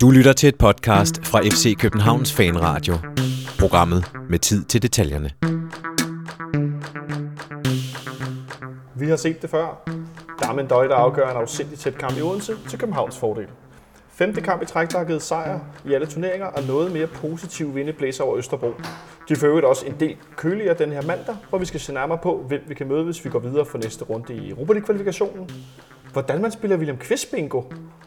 Du lytter til et podcast fra FC Københavns Fanradio. Programmet med tid til detaljerne. Vi har set det før. Damen Døj, der afgør en afsindig tæt kamp i Odense til Københavns fordel. Femte kamp i træk, der har givet sejr i alle turneringer, og noget mere positiv vindeblæser over Østerbro. De får øvrigt også en del køligere den her mandag, hvor vi skal se nærmere på, hvem vi kan møde, hvis vi går videre for næste runde i Europa League-kvalifikationen. Hvordan man spiller William Kvist bingo.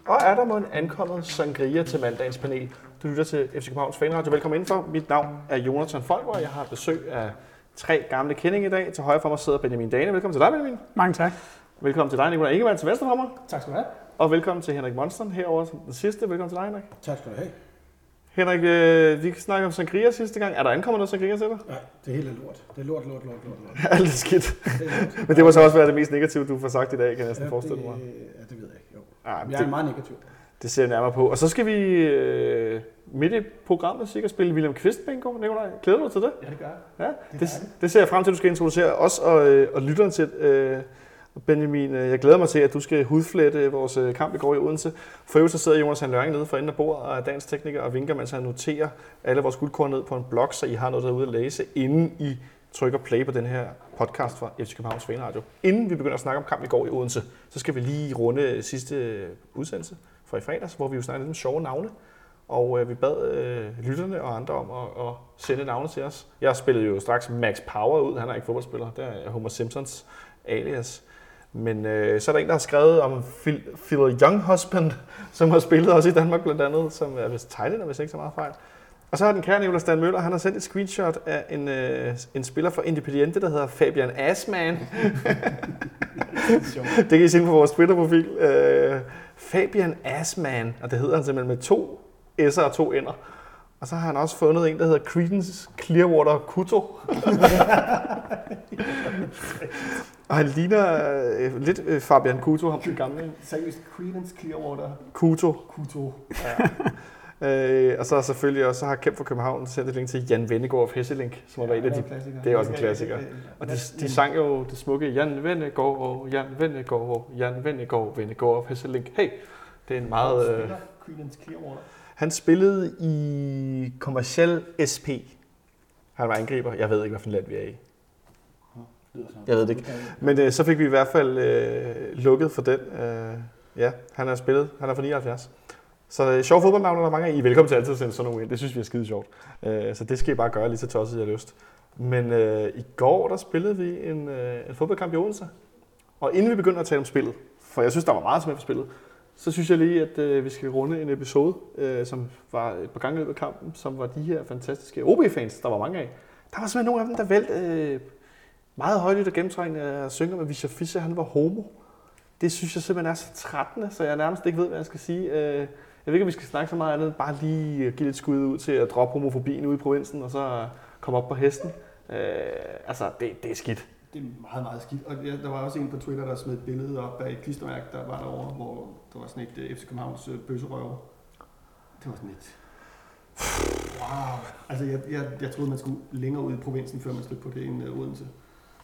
Og er der må en ankommet sangria til mandagens panel. Du lytter til FC Københavns Fanradio. Velkommen indenfor. Mit navn er Jonathan Folker, og jeg har besøg af tre gamle kendinge i dag. Til højre for mig sidder Benjamin Dane. Velkommen til dig, Benjamin. Mange tak. Velkommen til dig, Nicolai Ingemann, til venstre for mig. Tak skal du have. Og velkommen til Henrik Monstern herover som den sidste. Velkommen til dig, Henrik. Tak skal du have. Henrik, øh, vi snakkede om sangria sidste gang. Er der ankommet noget sangria til dig? Nej, det hele er lort. Det er lort, lort, lort, lort, lort. Alt er skidt. Det er lort. Men det må så også være det mest negative, du får sagt i dag, kan jeg næsten ja, forestille det, mig. Ja, det ved jeg ikke. Jo. Ja, Jeg er det, meget negativ. det ser jeg nærmere på. Og så skal vi øh, midt i programmet sikkert spille William Kvist bingo, Nicolaj. Glæder du dig til det? Ja, det gør jeg. Ja, Det det, det, ser jeg frem til, at du skal introducere os og, øh, og lytterne til. Øh, Benjamin, øh, jeg glæder mig til, at du skal hudflette vores øh, kamp i går i Odense. For øvrigt så sidder Jonas Han Løring nede for enden af bordet og er dansk tekniker og vinker, mens han noterer alle vores guldkorn ned på en blog, så I har noget derude at læse, inden I trykker play på den her podcast fra FC Københavns Fanradio. Inden vi begynder at snakke om kampen i går i Odense, så skal vi lige runde sidste udsendelse fra i fredags, hvor vi jo snakkede lidt om sjove navne. Og øh, vi bad øh, lytterne og andre om at, at sende navne til os. Jeg spillede jo straks Max Power ud. Han er ikke fodboldspiller. Det er Homer Simpsons alias. Men øh, så er der en, der har skrevet om Phil, Phil Young Husband, som har spillet også i Danmark blandt andet, som er vist tegnet, hvis ikke så meget fejl. Og så har den kære Nicolas Dan Møller, han har sendt et screenshot af en, øh, en spiller fra Independiente, der hedder Fabian Assman. det kan I se på vores Twitter-profil. Øh, Fabian Assman, og det hedder han simpelthen med to S'er og to N'er. Og så har han også fundet en, der hedder Credence Clearwater Kuto. og han ligner øh, lidt øh, Fabian Kuto, ham den gamle. Seriøst, Credence Clearwater Kuto. Kuto. Øh, og så selvfølgelig også, så har Kæmp for København sendt et link til Jan Vennegaard of Hesselink, som var en af de det er også en klassiker. Og de, de sang jo det smukke Jan Vennegaard, Jan Vennegaard, Jan Vennegaard, Vennegaard of Hesselink. Hey, det er en meget... Øh, Credence Clearwater han spillede i Kommerciel SP. Han var angriber. Jeg ved ikke, hvilken land vi er i. Lyder sådan. Jeg ved det ikke. Men øh, så fik vi i hvert fald øh, lukket for den. Øh, ja, han har spillet. Han er fra 79. Så øh, sjov fodboldnavn er der mange af. I er velkommen til altid at sende sådan nogle ind. Det synes vi er skide sjovt. Øh, så det skal I bare gøre lige så tosset, jeg har lyst. Men øh, i går, der spillede vi en, øh, en fodboldkamp i Odense. Og inden vi begynder at tale om spillet, for jeg synes, der var meget som er for spillet, så synes jeg lige, at øh, vi skal runde en episode, øh, som var et par gange løbet af kampen, som var de her fantastiske OB-fans, der var mange af. Der var simpelthen nogle af dem, der valgte øh, meget højt og gennemtrængende at synge om, at Visha Fischer han var homo. Det synes jeg simpelthen er så trættende, så jeg nærmest ikke ved, hvad jeg skal sige. Øh, jeg ved ikke, om vi skal snakke så meget andet, bare lige give lidt skud ud til at droppe homofobien ude i provinsen, og så komme op på hesten. Øh, altså, det, det er skidt. Det er meget, meget skidt. Og der var også en på Twitter, der smed et billede op af et klistermærke, der var derovre, hvor der var sådan et uh, FC Københavns uh, bøsserøver. Det var sådan et... Wow. Altså, jeg, jeg, jeg troede, man skulle længere ud i provinsen, før man stødte på det end uh, Odense.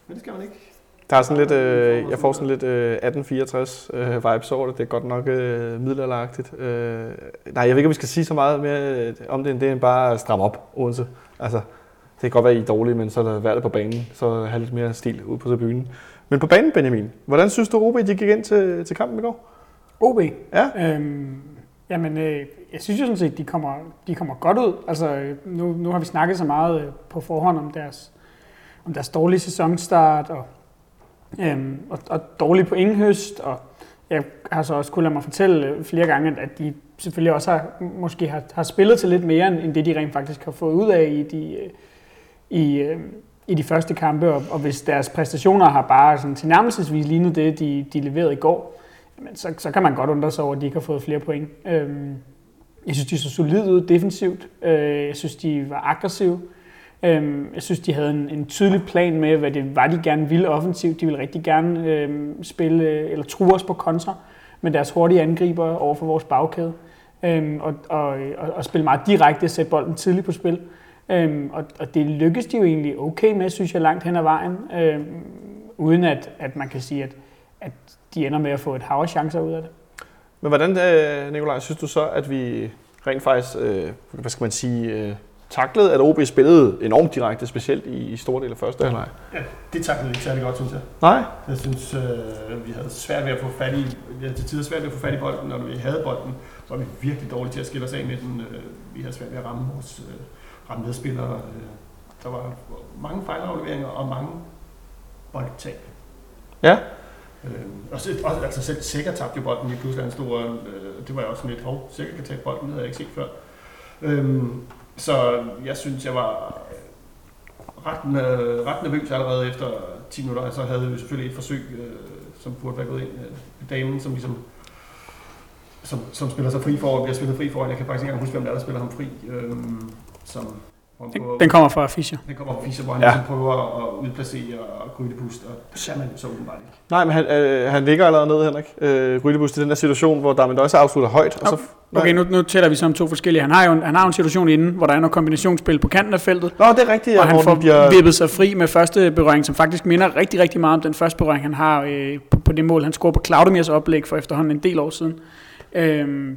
Men det skal man ikke. Der er sådan lidt, øh, jeg får sådan lidt øh, 1864 øh, vibes over det. Det er godt nok øh, middelalderagtigt. Øh, nej, jeg ved ikke, om vi skal sige så meget mere øh, om det, end det er bare at stramme op, Odense. Altså, det kan godt være, I er dårlige, men så er der været på banen, så have lidt mere stil ud på tribunen. Men på banen, Benjamin, hvordan synes du, Rubi, de gik ind til, til kampen i går? OB. Ja, Øhm, jamen, øh, jeg synes jo sådan set, de kommer, de kommer godt ud. Altså, øh, nu, nu har vi snakket så meget øh, på forhånd om deres, om deres dårlige sæsonstart og, øhm, og, og dårlige pointhøst. Og jeg har så også kunnet lade mig fortælle øh, flere gange, at- de selvfølgelig også har, måske har, har spillet til lidt mere, end det de rent faktisk har fået ud af i de, øh, i, i de første kampe. Og, og hvis deres præstationer har bare sådan tilnærmelsesvis lignet det, de, de leverede i går, jamen, så, så kan man godt undre sig over, at de ikke har fået flere point. Øhm, jeg synes, de så solidt ud defensivt. Øh, jeg synes, de var aggressive. Øhm, jeg synes, de havde en, en tydelig plan med, hvad det var, de gerne ville offensivt. De ville rigtig gerne øhm, spille, øh, eller true os på kontra med deres hurtige angriber over for vores bagkæde. Øhm, og, og, og, og spille meget direkte, sætte bolden tidligt på spil. Øhm, og, og det lykkedes de jo egentlig okay med, synes jeg, langt hen ad vejen. Øhm, uden at, at man kan sige, at, at de ender med at få et hav af chancer ud af det. men hvordan, øh, Nikolaj, synes du så, at vi rent faktisk, øh, hvad skal man sige, øh, taklet, at OB spillede enormt direkte, specielt i, i store dele af første halvleg. Ja, det taklede ikke særlig godt, synes jeg. Nej. Jeg synes, øh, vi havde svært ved at få fat i, vi havde til tider svært ved at få fat i bolden, når vi havde bolden, så var vi virkelig dårlige til at skille os af med den. Øh, vi havde svært ved at ramme vores øh, ramme medspillere. Øh, der var mange fejlafleveringer og mange boldtab. Ja. Øh, og så, også, altså selv Sikker tabte jo bolden lige pludselig, en stor, øh, det var jeg også sådan lidt, hov, Sikker kan tage bolden, det havde jeg ikke set før. Øh, så jeg synes, jeg var øh, ret, øh, ret nervøs allerede efter 10 minutter. Så havde vi selvfølgelig et forsøg, øh, som burde være gået ind. Øh, damen, som ligesom som, som spiller sig fri for, bliver spillet fri for. Jeg kan faktisk ikke engang huske, hvem der er, der spiller ham fri. Øh, som, den, den kommer fra Fischer. Den kommer fra Fischer, hvor han ja. ligesom prøver at udplacere Grydebust, og det ser man så åbenbart ikke. Nej, men han, øh, han ligger allerede nede, Henrik. Øh, Grydebust i den der situation, hvor Darmin også afslutter højt. Og så, okay, nu, nu tæller vi som to forskellige. Han har jo en, han har en situation inden, hvor der er noget kombinationsspil på kanten af feltet. Nå, det er rigtigt. Og han får bliver... vippet sig fri med første berøring, som faktisk minder rigtig, rigtig meget om den første berøring, han har øh, på, på det mål, han scorer på Claudemirs oplæg for efterhånden en del år siden. Øh,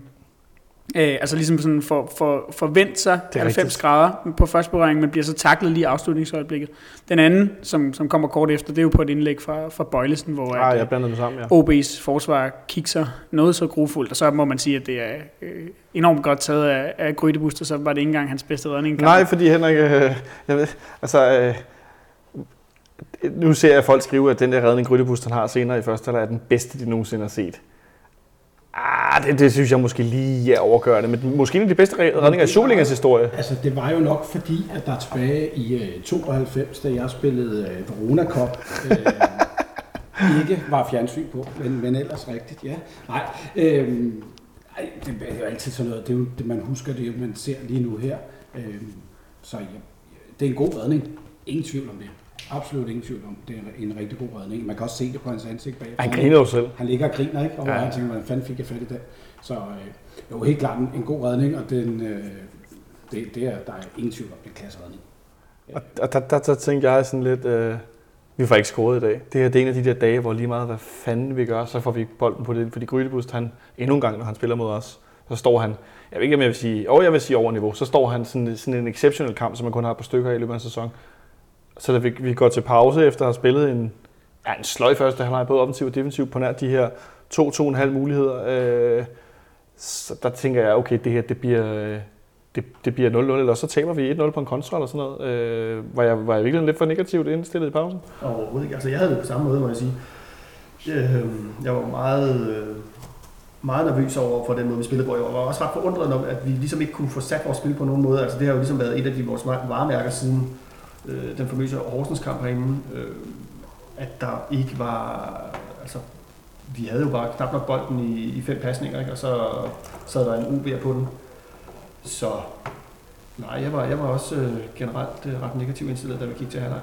Øh, altså ligesom sådan for, for, forvent sig 90 rigtigt. grader på første berøring, men bliver så taklet lige i afslutningsøjeblikket. Den anden, som, som kommer kort efter, det er jo på et indlæg fra, fra Bøjlesen, hvor ah, jeg dem sammen, ja. OB's forsvar kigger noget så grufuldt, og så må man sige, at det er øh, enormt godt taget af, af Grydebust, og så var det ikke engang hans bedste redning. Nej, fordi Henrik, øh, jeg ved, altså... Øh, nu ser jeg folk skrive, at den der redning, Grydebust han har senere i første halvleg er den bedste, de nogensinde har set. Ah, det, det synes jeg måske lige er overgørende, men måske en af de bedste redninger i Solingens historie. Altså, det var jo nok fordi, at der tilbage i uh, 92, da jeg spillede uh, Verona Cup, uh, ikke var fjernsyn på, men, men ellers rigtigt, ja. Nej, øh, det er jo altid sådan noget, det er jo, det, man husker det, man ser lige nu her. Øh, så ja, det er en god redning, ingen tvivl om det. Absolut ingen tvivl om, det er en rigtig god redning. Man kan også se det på hans ansigt bag. Han griner jo selv. Han ligger og griner, ikke? Og ja. han tænker, hvordan fanden fik jeg fat i det? Så øh, jo, helt klart en, en god redning, og den, øh, det, det er, der er ingen tvivl om, det er en klasse redning. Ja. Og, og der, der, der, tænkte jeg sådan lidt, øh, vi får ikke scoret i dag. Det her det er en af de der dage, hvor lige meget, hvad fanden vi gør, så får vi bolden på det. Fordi Grydebust, han endnu en gang, når han spiller mod os, så står han, jeg ved ikke, om jeg vil sige, og jeg vil sige over niveau, så står han sådan, sådan en exceptional kamp, som man kun har på stykker i løbet af en sæson. Så da vi, vi går til pause efter at have spillet en, ja, en sløj første halvleg, både offensiv og defensiv, på nær de her to-to-en-halv muligheder, øh, så der tænker jeg, okay, det her det bliver, øh, det, det bliver 0-0, eller så taber vi 1-0 på en kontra eller sådan noget. Øh, var, jeg, var jeg virkelig lidt for negativt indstillet i pausen? Overhovedet ikke. Altså, jeg havde det på samme måde, må jeg sige. Øh, jeg var meget, øh, meget nervøs over for den måde, vi spillede på. Jeg var også ret forundret om, at vi ligesom ikke kunne få sat vores spil på nogen måde. Altså, det har jo ligesom været et af de vores varemærker siden øh, den famøse Horsens kamp herinde, øh, at der ikke var, altså vi havde jo bare knap nok bolden i, i fem pasninger, ikke? og så sad der en UB'er på den. Så nej, jeg var, jeg var også øh, generelt øh, ret negativ indstillet, da vi gik til halvleg.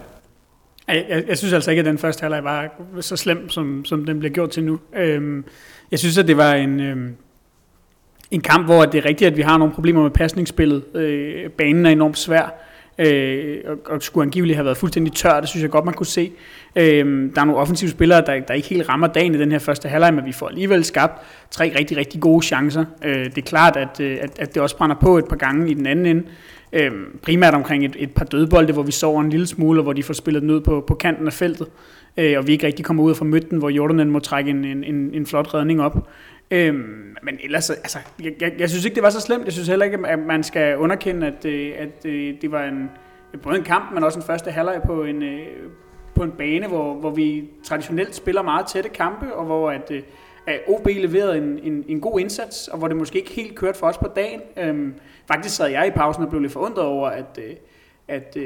Jeg, jeg, jeg synes altså ikke, at den første halvleg var så slem, som, som den bliver gjort til nu. Øhm, jeg synes, at det var en, øhm, en kamp, hvor det er rigtigt, at vi har nogle problemer med pasningsspillet. Øh, banen er enormt svær øh, og, og skulle angiveligt have været fuldstændig tør, det synes jeg godt, man kunne se. Øh, der er nogle offensive spillere, der, der ikke helt rammer dagen i den her første halvleg, men vi får alligevel skabt tre rigtig, rigtig gode chancer. Øh, det er klart, at, øh, at, at det også brænder på et par gange i den anden ende. Øh, primært omkring et, et par dødbolde, hvor vi sover en lille smule, og hvor de får spillet den ud på, på kanten af feltet, øh, og vi ikke rigtig kommer ud fra midten, hvor Jordanen må trække en, en, en, en flot redning op. Øhm, men ellers, altså, jeg, jeg, jeg synes ikke, det var så slemt. Jeg synes heller ikke, at man skal underkende, at, øh, at øh, det var en, både en kamp, men også en første halvleg på en, øh, på en bane, hvor, hvor vi traditionelt spiller meget tætte kampe, og hvor at, at OB leverede en, en, en god indsats, og hvor det måske ikke helt kørte for os på dagen. Øhm, faktisk sad jeg i pausen og blev lidt forundret over, at, at,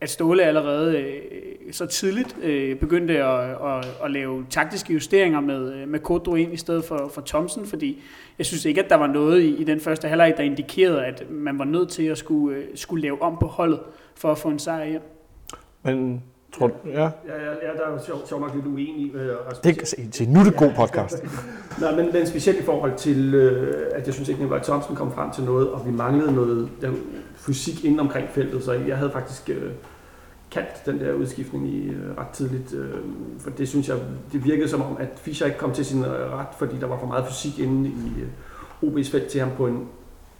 at Ståle allerede øh, så tidligt øh, begyndte at, at, at lave taktiske justeringer med, med Kodro ind i stedet for, for Thomsen, fordi jeg synes ikke, at der var noget i, i den første halvleg, der indikerede, at man var nødt til at skulle, øh, skulle lave om på holdet for at få en sejr hjem. Men Tror du, ja. Ja, ja, ja, der er jo sjovt sjov nok lidt uenig. Øh, det kan se til. Nu er det god podcast. Nej, men, men specielt i forhold til, øh, at jeg synes ikke, at Thomsen kom frem til noget, og vi manglede noget der, fysik inden omkring feltet, så jeg havde faktisk øh, kaldt den der udskiftning i øh, ret tidligt, øh, for det synes jeg, det virkede som om, at Fischer ikke kom til sin øh, ret, fordi der var for meget fysik inde i øh, OB's felt til ham på en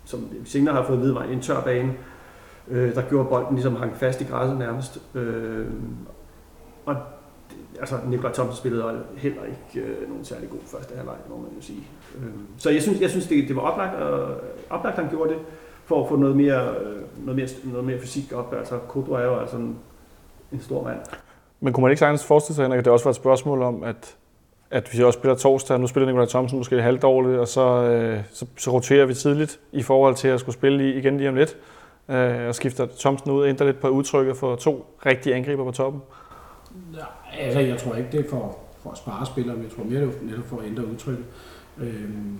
som vi senere har fået at vide var en tør bane, øh, der gjorde bolden ligesom hang fast i græsset nærmest. Øh, og altså, Nikolaj Thomsen spillede heller ikke øh, nogen særlig god første halvleg, må man jo sige. Øh, så jeg synes, jeg synes det, det var oplagt, og, oplagt, han gjorde det, for at få noget mere, øh, noget mere, noget mere fysik op. Altså, Kodro er jo altså en, en stor mand. Men kunne man ikke sagtens forestille sig, Henrik, at det også var et spørgsmål om, at, at vi også spiller torsdag, nu spiller Nikolaj Thomsen måske halvdårligt, og så, øh, så, så roterer vi tidligt i forhold til at skulle spille igen lige om lidt, øh, og skifter Thomsen ud og ændrer lidt på udtrykket for to rigtige angriber på toppen. Nej, altså, jeg tror ikke, det er for, for at spare spillere, men jeg tror mere, det er netop for at ændre udtrykket. Øhm,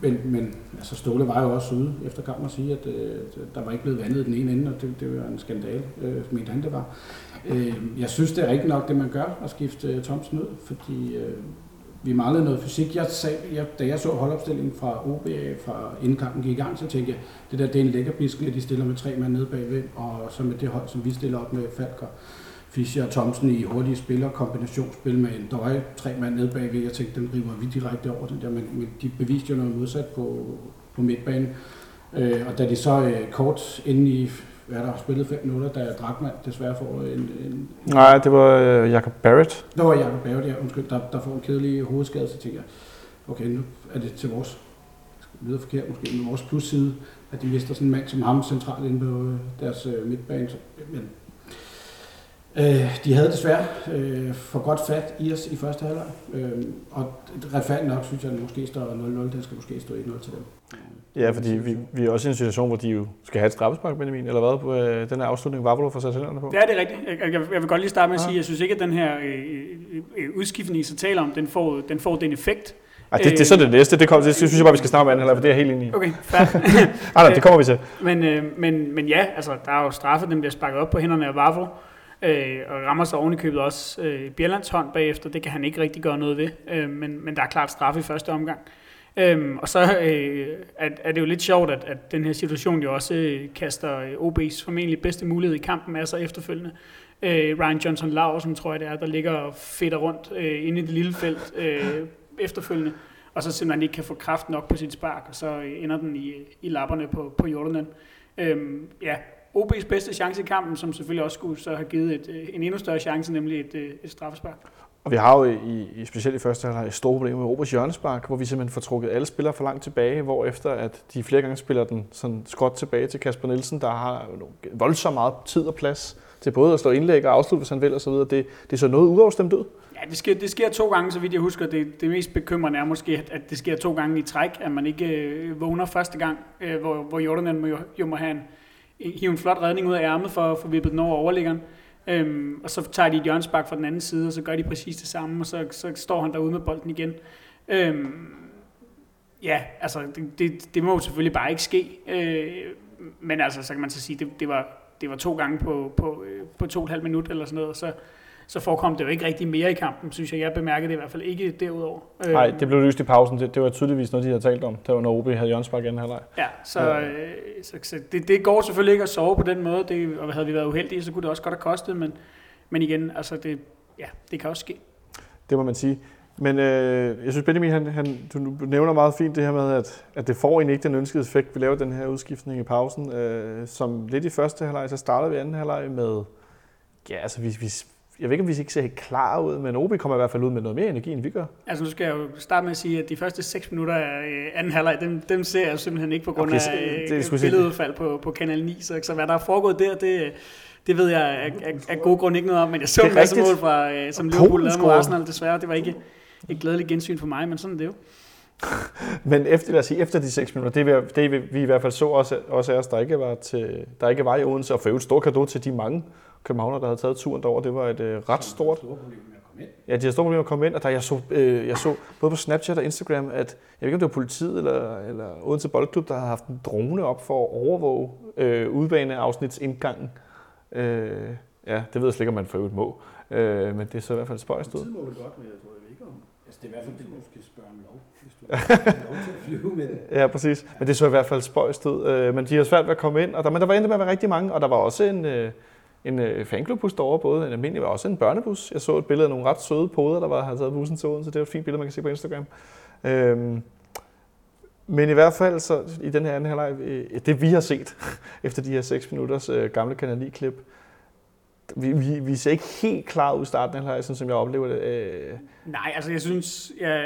men, men altså Ståle var jo også ude efter kampen og sige, at øh, der var ikke blevet vandet den ene ende, og det, det var en skandale, øh, mente han det var. Øh, jeg synes, det er rigtigt nok, det man gør, at skifte øh, Thomsen ud, fordi øh, vi manglede noget fysik. Jeg sag, jeg, da jeg så holdopstillingen fra OB, fra inden kampen gik i gang, så tænkte jeg, det der det er en lækker biskning, at de stiller med tre mand nede bagved, og så med det hold, som vi stiller op med Falker, Fischer og Thomsen i hurtige spiller, kombinationsspil med en, ikke tre mand nede bagved, jeg tænkte, den river vi direkte over den der, men, men de beviste jo noget modsat på, på midtbanen. Øh, og da de så øh, kort inden i, hvad er der, spillet fem minutter, da Drakman desværre får en, en Nej, det var øh, Jacob Barrett. der var Jacob Bave der, undskyld, der, der får en kedelig hovedskade, så tænker jeg, okay, nu er det til vores, det lyder forkert måske, men vores plusside, at de mister sådan en mand som ham centralt inde på øh, deres øh, midtbane. Så, men, øh, de havde desværre øh, for godt fat i os i første halvleg, øh, og retfærdigt nok synes jeg, at det måske står 0-0, den skal måske stå 1-0 til dem. Ja, fordi vi, vi er også i en situation, hvor de jo skal have et straffespark, Benjamin, eller hvad? På, øh, den her afslutning, Vavlo får sat hænderne på. Ja, det er rigtigt. Jeg, jeg, jeg vil godt lige starte med at sige, at jeg synes ikke, at den her øh, øh, udskiftning, I så taler om, den får, den får den effekt. Ej, det, det, er så det næste. Det, kom, det synes jeg bare, vi skal snakke om anden halvleg, for det er jeg helt enig i. Okay, fair. Ej, nej, det kommer vi til. Men, øh, men, men ja, altså, der er jo straffe, den bliver sparket op på hænderne af Vavro, øh, og rammer sig ovenikøbet købet også øh, Bjellands hånd bagefter. Det kan han ikke rigtig gøre noget ved, øh, men, men der er klart straffe i første omgang. Øhm, og så øh, er, er det jo lidt sjovt, at, at den her situation jo også øh, kaster øh, OB's formentlig bedste mulighed i kampen af sig efterfølgende. Øh, Ryan Johnson Larsen, tror jeg det er, der ligger og fedter rundt øh, inde i det lille felt øh, efterfølgende, og så simpelthen ikke kan få kraft nok på sit spark, og så øh, ender den i, i lapperne på, på Jordanen. Øhm, ja, OB's bedste chance i kampen, som selvfølgelig også skulle så have givet et, øh, en endnu større chance, nemlig et, øh, et straffespark. Og vi har jo i, i specielt i første halvleg et stort problem med Robers hjørnespark, hvor vi simpelthen får trukket alle spillere for langt tilbage, hvor efter at de flere gange spiller den sådan skråt tilbage til Kasper Nielsen, der har voldsomt meget tid og plads til både at slå indlæg og afslutte, hvis han vil osv. Det, det så noget uafstemt ud. Ja, det sker, det sker to gange, så vidt jeg husker. Det, det mest bekymrende er måske, at, at det sker to gange i træk, at man ikke øh, vågner første gang, øh, hvor, hvor Jordan må, jo, jo må have en, hive en flot redning ud af ærmet for at få vippet den over overliggeren. Øhm, og så tager de et hjørnspark fra den anden side, og så gør de præcis det samme, og så, så står han derude med bolden igen. Øhm, ja, altså, det, det, det må jo selvfølgelig bare ikke ske. Øh, men altså, så kan man så sige, det, det, var, det var to gange på, på, øh, på to og et halvt minut eller sådan noget, så, så forekom det jo ikke rigtig mere i kampen, synes jeg. Jeg bemærkede det i hvert fald ikke derudover. Øhm, Nej, det blev løst i pausen. Det, det var tydeligvis noget, de havde talt om. Det var, når OB havde i anden halvleg. Ja, så, øh, så, så det, det går selvfølgelig ikke at sove på den måde, det, og havde vi været uheldige, så kunne det også godt have kostet, men, men igen, altså det, ja, det kan også ske. Det må man sige. Men øh, jeg synes, Benjamin, han, han, du nævner meget fint det her med, at, at det får egentlig ikke den ønskede effekt. Vi laver den her udskiftning i pausen, øh, som lidt i første halvleg, så starter vi anden halvleg med, ja, altså vi, vi, jeg ved ikke, om vi ikke ser helt klar ud, men OB kommer i hvert fald ud med noget mere energi, end vi gør. Altså nu skal jeg jo starte med at sige, at de første 6 minutter af øh, anden halvleg, dem, dem ser jeg simpelthen ikke på grund Okay, af det øh, sgu sindssygt. billedudfald på, på Kanal 9, så, så hvad der er foregået der, det, det ved jeg af, af, af gode grunde ikke noget om, men jeg så Det en masse mål fra, øh, som Liverpool lavede mod. Arsenal, desværre. Det var ikke et glædeligt gensyn for mig, men sådan er det jo. Men efter, lad os sige, efter de 6 minutter, det, vi, det vi, vi i hvert fald så også, også af os, der ikke var, til, der ikke var i Odense, og for øvrigt stor kado til de mange københavner, der havde taget turen derover. Det var et øh, ret stort. Ja, de har store problemer med at komme ind, og der, jeg, så, øh, jeg så både på Snapchat og Instagram, at jeg ved ikke, om det var politiet eller, eller Odense Boldklub, der havde haft en drone op for at overvåge øh, udbaneafsnitsindgangen. Øh, ja, det ved jeg slet ikke, om man for øvrigt må, øh, men det er så i hvert fald spøjst ud. Tid må det godt, men jeg tror jeg ikke om. Altså, det er i hvert fald det, du skal spørge om lov, hvis du har lov til at flyve med det. Ja, præcis. Men det så i hvert fald spøjst ud. Øh, men de har svært ved at komme ind, og der, men der var endte med at være rigtig mange, og der var også en, øh, en øh, fanklubbus derovre, både en almindelig, var også en børnebus. Jeg så et billede af nogle ret søde poder, der var, havde taget bussen til Odense. Det er et fint billede, man kan se på Instagram. Øhm, Men i hvert fald så i den her anden halvleg, øh, det vi har set efter de her 6 minutters øh, gamle kanali-klip, vi, vi, vi ser ikke helt klar ud i starten af halvleg, sådan som jeg oplever det. Øh. Nej, altså jeg synes, ja,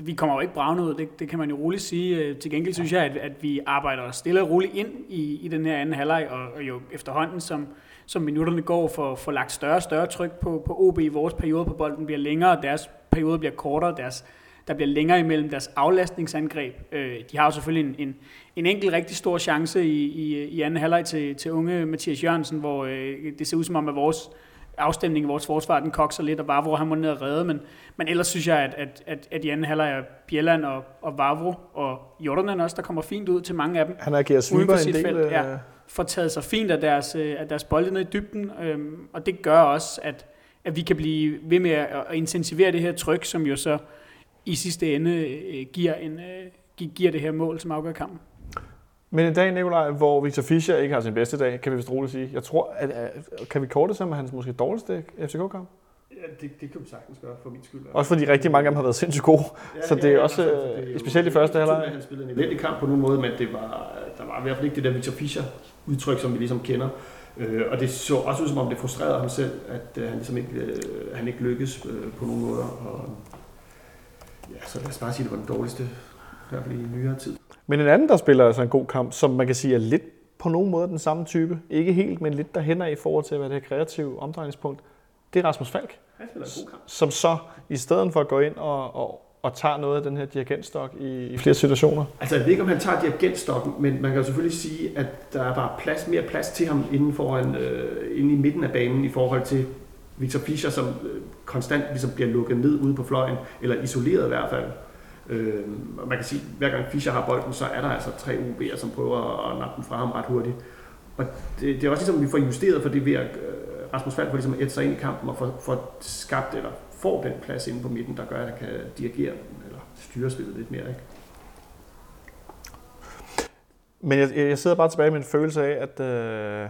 vi kommer jo ikke bravne ud, det, det kan man jo roligt sige. Øh, til gengæld synes jeg, at, at vi arbejder stille og roligt ind i, i den her anden halvleg, og, og jo efterhånden, som, som minutterne går, for, for lagt større og større tryk på, på OB. Vores periode på bolden bliver længere, deres periode bliver kortere, deres, der bliver længere imellem deres aflastningsangreb. Øh, de har jo selvfølgelig en, en, en enkelt rigtig stor chance i, i, i anden halvleg til, til unge Mathias Jørgensen, hvor øh, det ser ud som om, at vores afstemning i vores forsvar, den kokser lidt, og Vavro han må ned og redde, men, men ellers synes jeg, at, at, at, at i anden halvleg er Bjelland og, og Vavro og Jordanen også, der kommer fint ud til mange af dem. Han agerer sweeper en del. Felt, ja, øh. Får taget sig fint af deres, øh, af deres bolde ned i dybden, øhm, og det gør også, at, at vi kan blive ved med at, at intensivere det her tryk, som jo så i sidste ende øh, giver, en, øh, giver det her mål, som afgør kampen. Men en dag, Nikolaj, hvor Victor Fischer ikke har sin bedste dag, kan vi vist roligt sige. Jeg tror, at, at kan vi korte som hans måske dårligste FCK-kamp? Ja, det, det kan vi sagtens gøre, for min skyld. Også fordi rigtig mange af dem har været sindssygt gode. Ja, så det er ja, også, altså, det er specielt i første halvleg. Han spillede en elendig kamp på nogen måde, men det var, der var i hvert fald ikke det der Victor Fischer-udtryk, som vi ligesom kender. Øh, og det så også ud som om, det frustrerede ham selv, at øh, han ligesom ikke, øh, han ikke lykkes øh, på nogen måder. Og, ja, så lad os bare sige, at det var den dårligste, i hvert fald i nyere tid. Men en anden, der spiller altså en god kamp, som man kan sige er lidt på nogen måde den samme type, ikke helt, men lidt derhen i forhold til at være det her kreative omdrejningspunkt, det er Rasmus Falk. Han spiller en god kamp. Som så, i stedet for at gå ind og, og, og tager noget af den her dirigentstok i, i flere situationer. Altså, jeg ved ikke, om han tager dirigentstokken, men man kan jo selvfølgelig sige, at der er bare plads, mere plads til ham inden, foran, øh, inde i midten af banen i forhold til Victor Fischer, som øh, konstant ligesom bliver lukket ned ude på fløjen, eller isoleret i hvert fald. Øh, man kan sige, at hver gang Fischer har bolden, så er der altså tre UB'er, som prøver at nappe den fra ham ret hurtigt. Og det, det er også ligesom, at vi får justeret for det ved at øh, Rasmus Falk får ligesom et sig ind i kampen og får, får skabt eller får den plads inde på midten, der gør, at han kan dirigere eller styre spillet lidt mere. Ikke? Men jeg, jeg sidder bare tilbage med en følelse af, at, øh,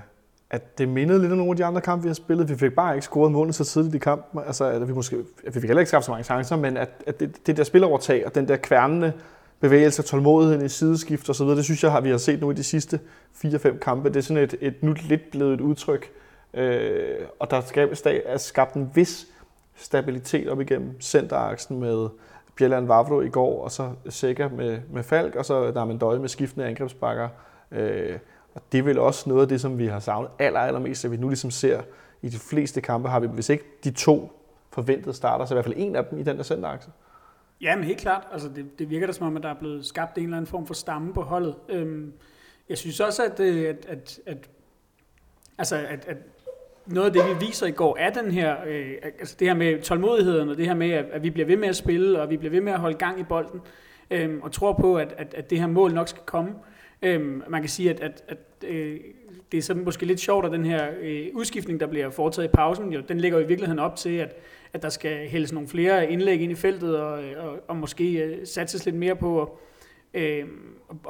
at det mindede lidt om nogle af de andre kampe, vi har spillet. Vi fik bare ikke scoret målene så tidligt i kampen. Altså, at vi, måske, at vi fik heller ikke skabt så mange chancer, men at, at det, det der spillerovertag og den der kværnende bevægelse, og tålmodigheden i sideskift osv., det synes jeg, har vi har set nu i de sidste 4-5 kampe. Det er sådan et, et nu lidt blevet et udtryk. Øh, og der er skabt en vis stabilitet op igennem centeraksen med Bjelland Vavlo i går, og så Sækker med, med Falk, og så der Døje med skiftende angrebsbakker. Øh, og det er vel også noget af det, som vi har savnet aller, allermest, at vi nu ligesom ser i de fleste kampe, har vi, hvis ikke de to forventede starter, så i hvert fald en af dem i den der centerakse. Ja, men helt klart. Altså, det, det virker da som om, at der er blevet skabt en eller anden form for stamme på holdet. Øhm, jeg synes også, at, øh, at, at, at, altså, at, at noget af det, vi viser i går, er den her, øh, altså det her med tålmodigheden, og det her med, at, at vi bliver ved med at spille, og vi bliver ved med at holde gang i bolden, øh, og tror på, at, at, at det her mål nok skal komme. Øh, man kan sige, at, at, at øh, det er så måske lidt sjovt, at den her øh, udskiftning, der bliver foretaget i pausen, jo, den ligger jo i virkeligheden op til, at, at der skal hældes nogle flere indlæg ind i feltet, og, og, og måske øh, satses lidt mere på at, øh,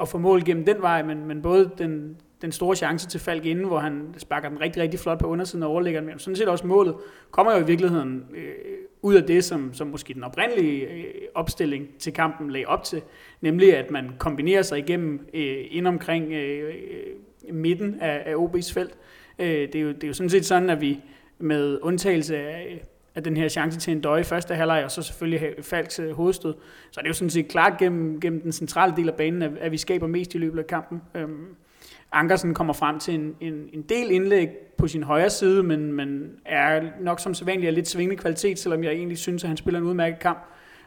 at få mål gennem den vej, men, men både den, den store chance til Falk inden, hvor han sparker den rigtig, rigtig flot på undersiden og overlægger den. Men sådan set også målet kommer jo i virkeligheden øh, ud af det, som, som måske den oprindelige øh, opstilling til kampen lagde op til. Nemlig at man kombinerer sig igennem øh, ind omkring øh, øh midten af, af OB's felt. Øh, det, er jo, det er jo sådan set sådan, at vi med undtagelse af, af den her chance til en døje i første halvleg, og så selvfølgelig Falks øh, hovedstød, så er det jo sådan set klart gennem, gennem den centrale del af banen, at, at vi skaber mest i løbet af kampen. Øhm, Ankersen kommer frem til en, en, en del indlæg på sin højre side, men, men er nok som sædvanligt lidt svingende kvalitet, selvom jeg egentlig synes, at han spiller en udmærket kamp.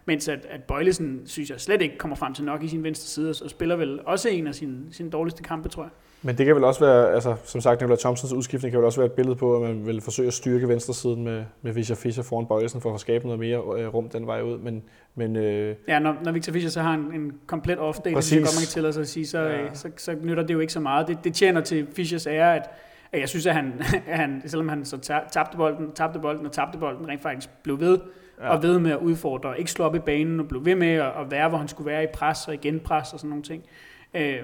Mens at, at Bøjlesen, synes jeg, slet ikke kommer frem til nok i sin venstre side, og spiller vel også en af sine, sine dårligste kampe, tror jeg. Men det kan vel også være, altså, som sagt, Nicolai Thompsons udskiftning kan vel også være et billede på, at man vil forsøge at styrke venstre siden med, med Fischer Fischer foran Bøjlesen for at skabe noget mere øh, rum den vej ud. Men, men, øh... Ja, når, når Victor Fischer så har en, en komplet off-day, det kan godt man kan tillade sig at sige, så, ja. så, så, så, nytter det jo ikke så meget. Det, det tjener til Fischers ære, at, at jeg synes, at han, at han selvom han så tabte bolden, tabte bolden og tabte bolden, rent faktisk blev ved ja. og ved med at udfordre, ikke slå op i banen og blev ved med at, at være, hvor han skulle være i pres og igen pres og sådan nogle ting. Øh,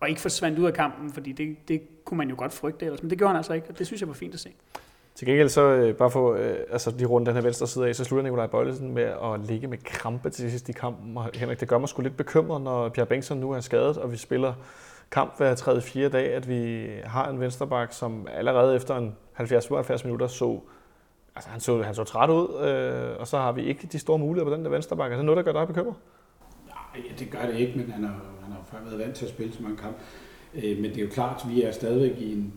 og ikke forsvandt ud af kampen, fordi det, det kunne man jo godt frygte ellers, men det gjorde han altså ikke, og det synes jeg var fint at se. Til gengæld så øh, bare for øh, altså lige rundt den her venstre side af, så slutter Nikolaj Bøjlesen med at ligge med krampe til sidst i kampen. Og Henrik, det gør mig sgu lidt bekymret, når Pierre Bengtsson nu er skadet, og vi spiller kamp hver 3. 4 dag, at vi har en vensterbak, som allerede efter en 70-75 minutter så Altså, han så, han så træt ud, øh, og så har vi ikke de store muligheder på den der vensterbak. Er det noget, der gør dig bekymret? Det gør det ikke, men han har, han har før været vant til at spille så mange kampe. Øh, men det er jo klart, at vi er stadigvæk i en,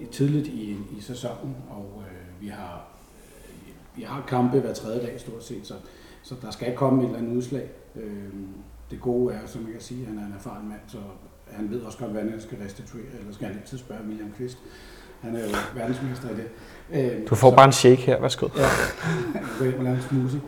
i tidligt i, i sæsonen, og øh, vi har øh, vi har kampe hver tredje dag stort set, så, så der skal komme et eller andet udslag. Øh, det gode er, som jeg kan sige, at han er en erfaren mand, så han ved også godt, hvordan han skal restituere, eller skal han altid spørge William Kvist. Han er jo verdensmester i det. Øh, du får så, bare en shake her, værsgo. Ja, gå ind og lave en smoothie.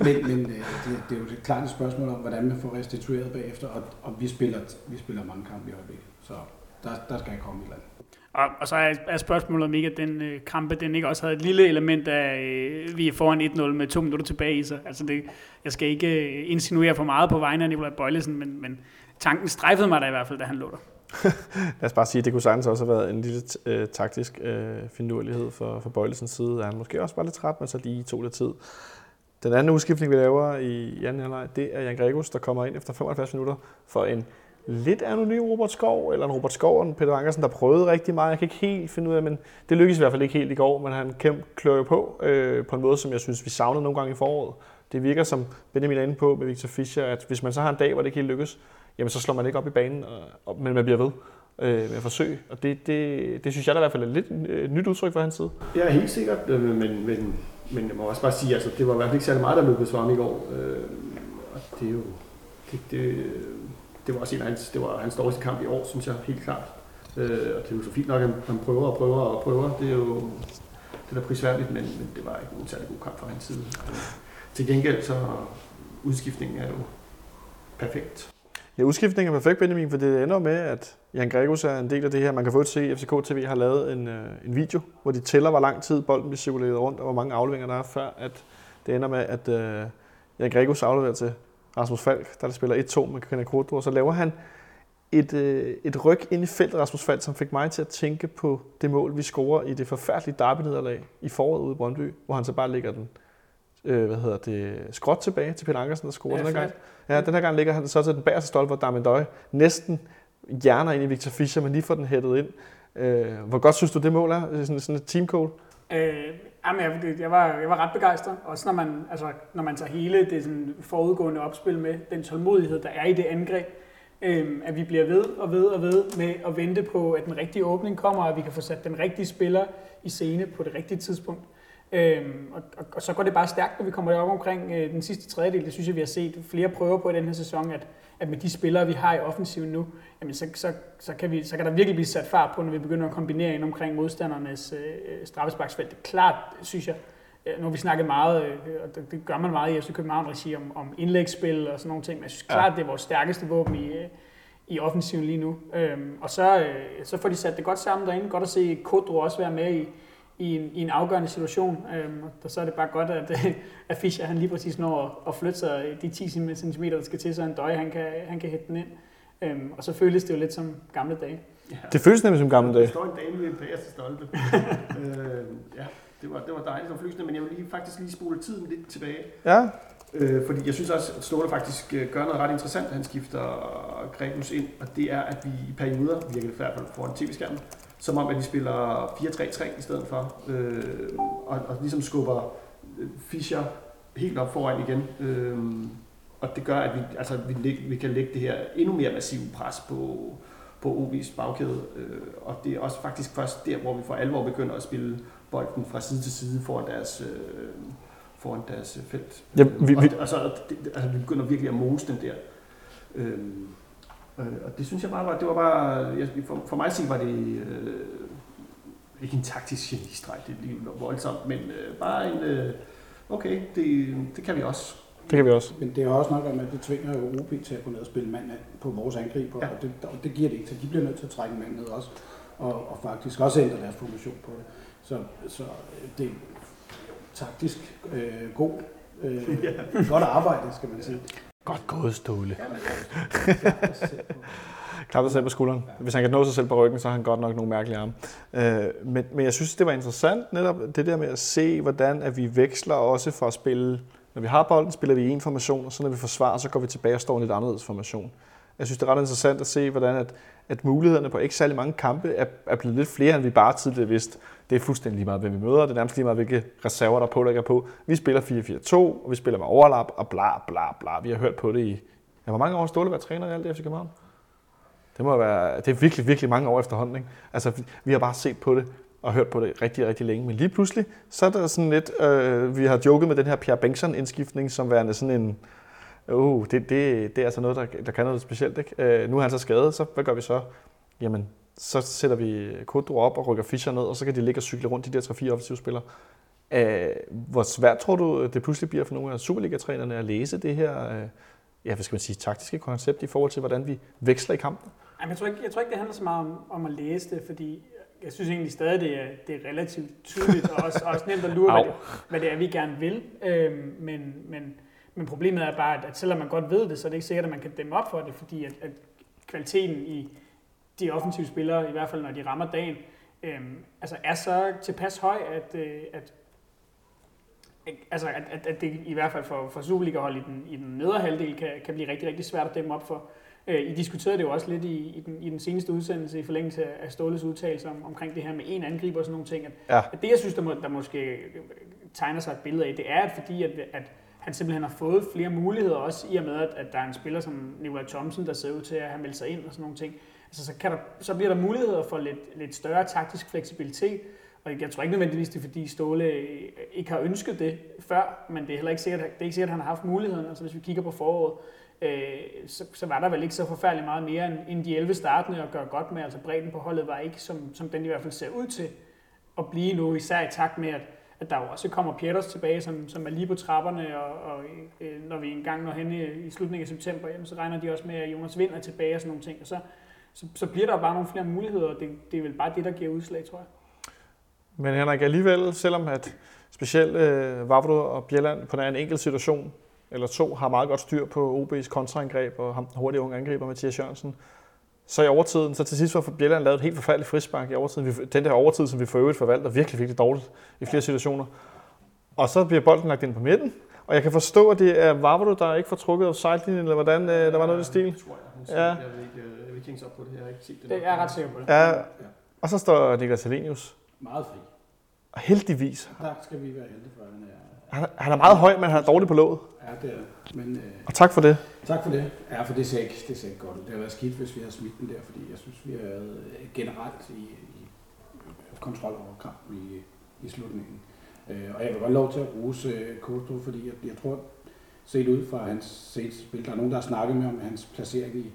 Men, men øh, det, det, er jo et klart et spørgsmål om, hvordan man får restitueret bagefter, og, og vi, spiller, vi spiller mange kampe i øjeblikket, så der, der skal jeg komme et eller andet. Og, og så er, er spørgsmålet om ikke, at den øh, kampe, den ikke også havde et lille element af, øh, vi er foran 1-0 med to minutter tilbage i sig. Altså det, jeg skal ikke øh, insinuere for meget på vegne af Nikolaj Bøjlesen, men, men tanken strejfede mig da i hvert fald, da han lå der. Lad os bare sige, at det kunne sagtens også have været en lille øh, taktisk øh, finurlighed for, for Bøjlesens side. Han måske også bare lidt træt, men så lige tog lidt tid. Den anden udskiftning, vi laver i anden halvleg, det er Jan Gregus, der kommer ind efter 75 minutter for en lidt anonym Robert Skov, eller en Robert Skov og en Peter Ankersen, der prøvede rigtig meget. Jeg kan ikke helt finde ud af, men det lykkedes i hvert fald ikke helt i går, men han klør jo på øh, på en måde, som jeg synes, vi savnede nogle gange i foråret. Det virker, som Benjamin er inde på med Victor Fischer, at hvis man så har en dag, hvor det ikke helt lykkes, jamen så slår man ikke op i banen, og, men man bliver ved øh, med at forsøge. Og det, det, det synes jeg da i hvert fald er lidt øh, nyt udtryk fra hans side. Ja, helt sikkert, øh, men, men, men jeg må også bare sige, altså det var i hvert fald ikke særlig meget, der lykkedes for ham i går. Øh, og det er jo, det, det, det var også en af hans, det var hans dårligste kamp i år, synes jeg helt klart. Øh, og det er jo så fint nok, at han prøver og prøver og prøver. Det er jo det er prisværdigt, men, men det var ikke en særlig god kamp fra hans side. Til gengæld så udskiftningen er jo perfekt. Ja, udskiftningen er perfekt, Benjamin, for det ender med, at Jan Gregus er en del af det her. Man kan få se, at FCK TV har lavet en, øh, en video, hvor de tæller, hvor lang tid bolden bliver cirkuleret rundt, og hvor mange afleveringer der er, før at det ender med, at øh, Jan Gregus afleverer til Rasmus Falk, der, der spiller 1-2 med Kenneth Kodro, og så laver han et, øh, et ryg ind i feltet, Rasmus Falk, som fik mig til at tænke på det mål, vi scorer i det forfærdelige derby i foråret ude i Brøndby, hvor han så bare lægger den øh, hvad hedder det, skråt tilbage til Peter Ankersen, der scorer ja, den her gang. Ja, den her gang ligger han så til den bagerste stolpe, hvor Darmin Døje næsten hjerner ind i Victor Fischer, men lige får den hættet ind. Øh, hvor godt synes du, det mål er? Sådan, sådan et team call? Øh, jamen, jeg, jeg, var, jeg var ret begejstret, også når man, altså, når man tager hele det sådan, forudgående opspil med, den tålmodighed, der er i det angreb, øh, at vi bliver ved og ved og ved med at vente på, at den rigtige åbning kommer, og at vi kan få sat den rigtige spiller i scene på det rigtige tidspunkt. Øhm, og, og, og så går det bare stærkt, når vi kommer op omkring øh, den sidste tredjedel. Det synes jeg, vi har set flere prøver på i den her sæson, at, at med de spillere, vi har i offensiven nu, jamen så, så, så, kan vi, så kan der virkelig blive sat fart på, når vi begynder at kombinere ind omkring modstandernes øh, straffesparksfelt. Det er klart, synes jeg, øh, nu har vi snakket meget, øh, og det, det gør man meget i FC København-regi om, om indlægsspil og sådan nogle ting, men jeg synes klart, ja. det er vores stærkeste våben i, øh, i offensiven lige nu. Øhm, og så, øh, så får de sat det godt sammen derinde. Godt at se Kodro også være med i, i en, i en afgørende situation. Øhm, og så er det bare godt, at, at Fischer han lige præcis når at, at flytte sig de 10 cm, der skal til, så en døje han kan, han kan hætte den ind. Øhm, og så føles det jo lidt som gamle dage. Ja. Det føles nemlig som gamle dage. Der står en dame ved en bagerste stolpe. øh, ja, det var, det var dejligt som flysende, men jeg vil lige, faktisk lige spole tiden lidt tilbage. Ja. Øh, fordi jeg synes også, at Ståle faktisk øh, gør noget ret interessant, han skifter Gregus ind, og det er, at vi i perioder, virker det i hvert fald foran tv-skærmen, som om, at vi spiller 4-3-3 i stedet for, øh, og, og ligesom skubber øh, Fischer helt op foran igen. Øh, og det gør, at vi, altså, vi, vi kan lægge det her endnu mere massive pres på, på OB's bagkæde. Øh, og det er også faktisk først der, hvor vi for alvor begynder at spille bolden fra side til side foran deres, øh, foran deres felt. Ja, vi, vi... Og, altså, det, altså, vi begynder virkelig at mose den der. Øh, Øh, og det synes jeg bare var, det var bare, jeg, for, for mig sige var det øh, ikke en taktisk genistreg, det er lige voldsomt, men øh, bare en, øh, okay, det, det kan vi også. Det kan vi også. Men det er også nok, at det tvinger jo OB til at gå ned og spille mand på vores angreb, ja. og, det, og det giver det ikke, så de bliver nødt til at trække mand ned også, og, og faktisk også ændre deres formation på det. Så, så det er taktisk øh, god, øh, ja. godt arbejde, skal man sige. Godt gået, Ståle. Klap sig selv på skulderen. Hvis han kan nå sig selv på ryggen, så har han godt nok nogle mærkelige arme. Øh, men, men jeg synes, det var interessant netop det der med at se, hvordan at vi veksler også fra at spille... Når vi har bolden, spiller vi i en formation, og så når vi forsvarer, så går vi tilbage og står i en lidt anderledes formation. Jeg synes, det er ret interessant at se, hvordan at, at mulighederne på ikke særlig mange kampe er, er blevet lidt flere, end vi bare tidligere vidste. Det er fuldstændig lige meget, hvem vi møder. Det er nærmest lige meget, hvilke reserver, der pålægger på. Vi spiller 4-4-2, og vi spiller med overlap, og bla bla bla. Vi har hørt på det i... Ja, hvor mange år har Ståle været træner i alt det FC København? Det må være... Det er virkelig, virkelig mange år efterhånden, ikke? Altså, vi- vi har bare set på det og hørt på det rigtig, rigtig længe. Men lige pludselig, så er der sådan lidt... Øh, vi har joket med den her Pierre Bengtsson-indskiftning, som værende sådan en... Uh, det, det, det er altså noget, der, der kan noget specielt. Ikke? Øh, nu er han så skadet, så hvad gør vi så? Jamen, så sætter vi Kodro op og rykker Fischer ned, og så kan de ligge og cykle rundt, de der 3-4 offensive spillere. Øh, hvor svært tror du, det pludselig bliver for nogle af Superliga-trænerne at læse det her, øh, ja, hvad skal man sige, taktiske koncept i forhold til, hvordan vi veksler i kampen? Jamen, jeg, tror ikke, jeg tror ikke, det handler så meget om, om at læse det, fordi jeg synes egentlig stadig, det er, det er relativt tydeligt, og også, også nemt at lure, hvad det, hvad det er, vi gerne vil. Øhm, men, men, men problemet er bare, at, selvom man godt ved det, så er det ikke sikkert, at man kan dæmme op for det, fordi at, at kvaliteten i de offensive spillere, i hvert fald når de rammer dagen, øhm, altså er så tilpas høj, at, øh, at Altså, at, at, at det i hvert fald for, for Superliga-hold i den, i den nedre halvdel kan, kan blive rigtig, rigtig svært at dæmme op for. Øh, I diskuterede det jo også lidt i, i, den, i den seneste udsendelse i forlængelse af Ståles udtalelse om, omkring det her med en angriber og sådan nogle ting. At, Ja. at det, jeg synes, der, må, der måske tegner sig et billede af, det er, at fordi at, at han simpelthen har fået flere muligheder, også i og med, at, at der er en spiller som Nikolaj Thomsen, der ser ud til at have meldt sig ind og sådan nogle ting. Altså, så, kan der, så bliver der muligheder for lidt, lidt større taktisk fleksibilitet, og jeg tror ikke nødvendigvis, det er fordi Ståle øh, ikke har ønsket det før, men det er heller ikke sikkert, det er ikke sikkert, at han har haft muligheden. Altså hvis vi kigger på foråret, øh, så, så, var der vel ikke så forfærdeligt meget mere end, end de 11 startende at gøre godt med. Altså bredden på holdet var ikke, som, som den i hvert fald ser ud til at blive nu, især i takt med, at, at der jo også kommer Pieters tilbage, som, som er lige på trapperne, og, og øh, når vi engang når hen i, i slutningen af september, jamen, så regner de også med, at Jonas Vind er tilbage og sådan nogle ting. Og så, så, så bliver der bare nogle flere muligheder, og det, det er vel bare det, der giver udslag, tror jeg. Men Henrik, alligevel, selvom at specielt øh, Vavro og Bjelland på en enkelt situation eller to har meget godt styr på OB's kontraangreb og ham hurtige unge angriber Mathias Jørgensen, så i overtiden, så til sidst var Bjelland lavet et helt forfærdeligt frispark i overtiden. Vi- Den der overtid, som vi for øvrigt forvalter virkelig, virkelig dårligt i flere situationer. Og så bliver bolden lagt ind på midten, og jeg kan forstå, at det er Vavro, der ikke får trukket offside-linjen, eller hvordan, øh, der var noget i stil. Tror jeg. Hun Ja. Jeg vil ikke, øh, jeg vil ikke hænge op på det her. Jeg har ikke set det. Det er jeg ret sikker på det. Ja, og så står Niklas Helenius. Meget fri. Og heldigvis. Der skal vi være heldige for, at han er. Han, han er meget høj, men han er dårlig på låget. Ja, det er det. Men øh, Og tak for det tak for det. Ja, for det ser ikke, det ser ikke godt ud. Det har været skidt, hvis vi har smidt den der, fordi jeg synes, vi har været øh, generelt i, i kontrol over kampen i, i slutningen. Øh, og jeg vil godt lov til at rose øh, Kosto, fordi jeg, jeg tror, set ud fra hans seneste spil, der er nogen, der har snakket med om hans placering i,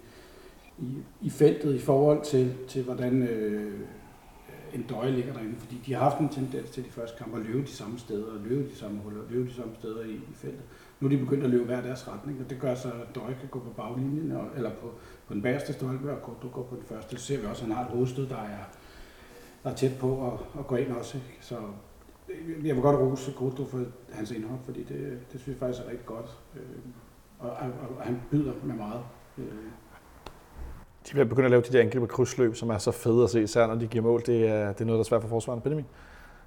i, i feltet i forhold til, til hvordan øh, øh en døje ligger derinde, fordi de har haft en tendens til de første kampe at løbe de samme steder, og løbe de samme huller, løbe de samme steder i, i feltet. Nu er de begyndt at løbe hver deres retning, og det gør så, at Døje kan gå på baglinjen, og, eller på, på den bagerste stolpe, og Korto går på den første. Så ser vi også, at han har et hovedstød, der er, der er tæt på at, at gå ind også. Ikke? Så øh, jeg vil godt rose Korto for hans indhold, fordi det, det synes jeg faktisk er rigtig godt. Øh, og, og, og han byder med meget. Øh, De vil begynde at lave de der angriber krydsløb, som er så fede at se, især når de giver mål. Det er, det er noget, der er svært for forsvaren. Benjamin?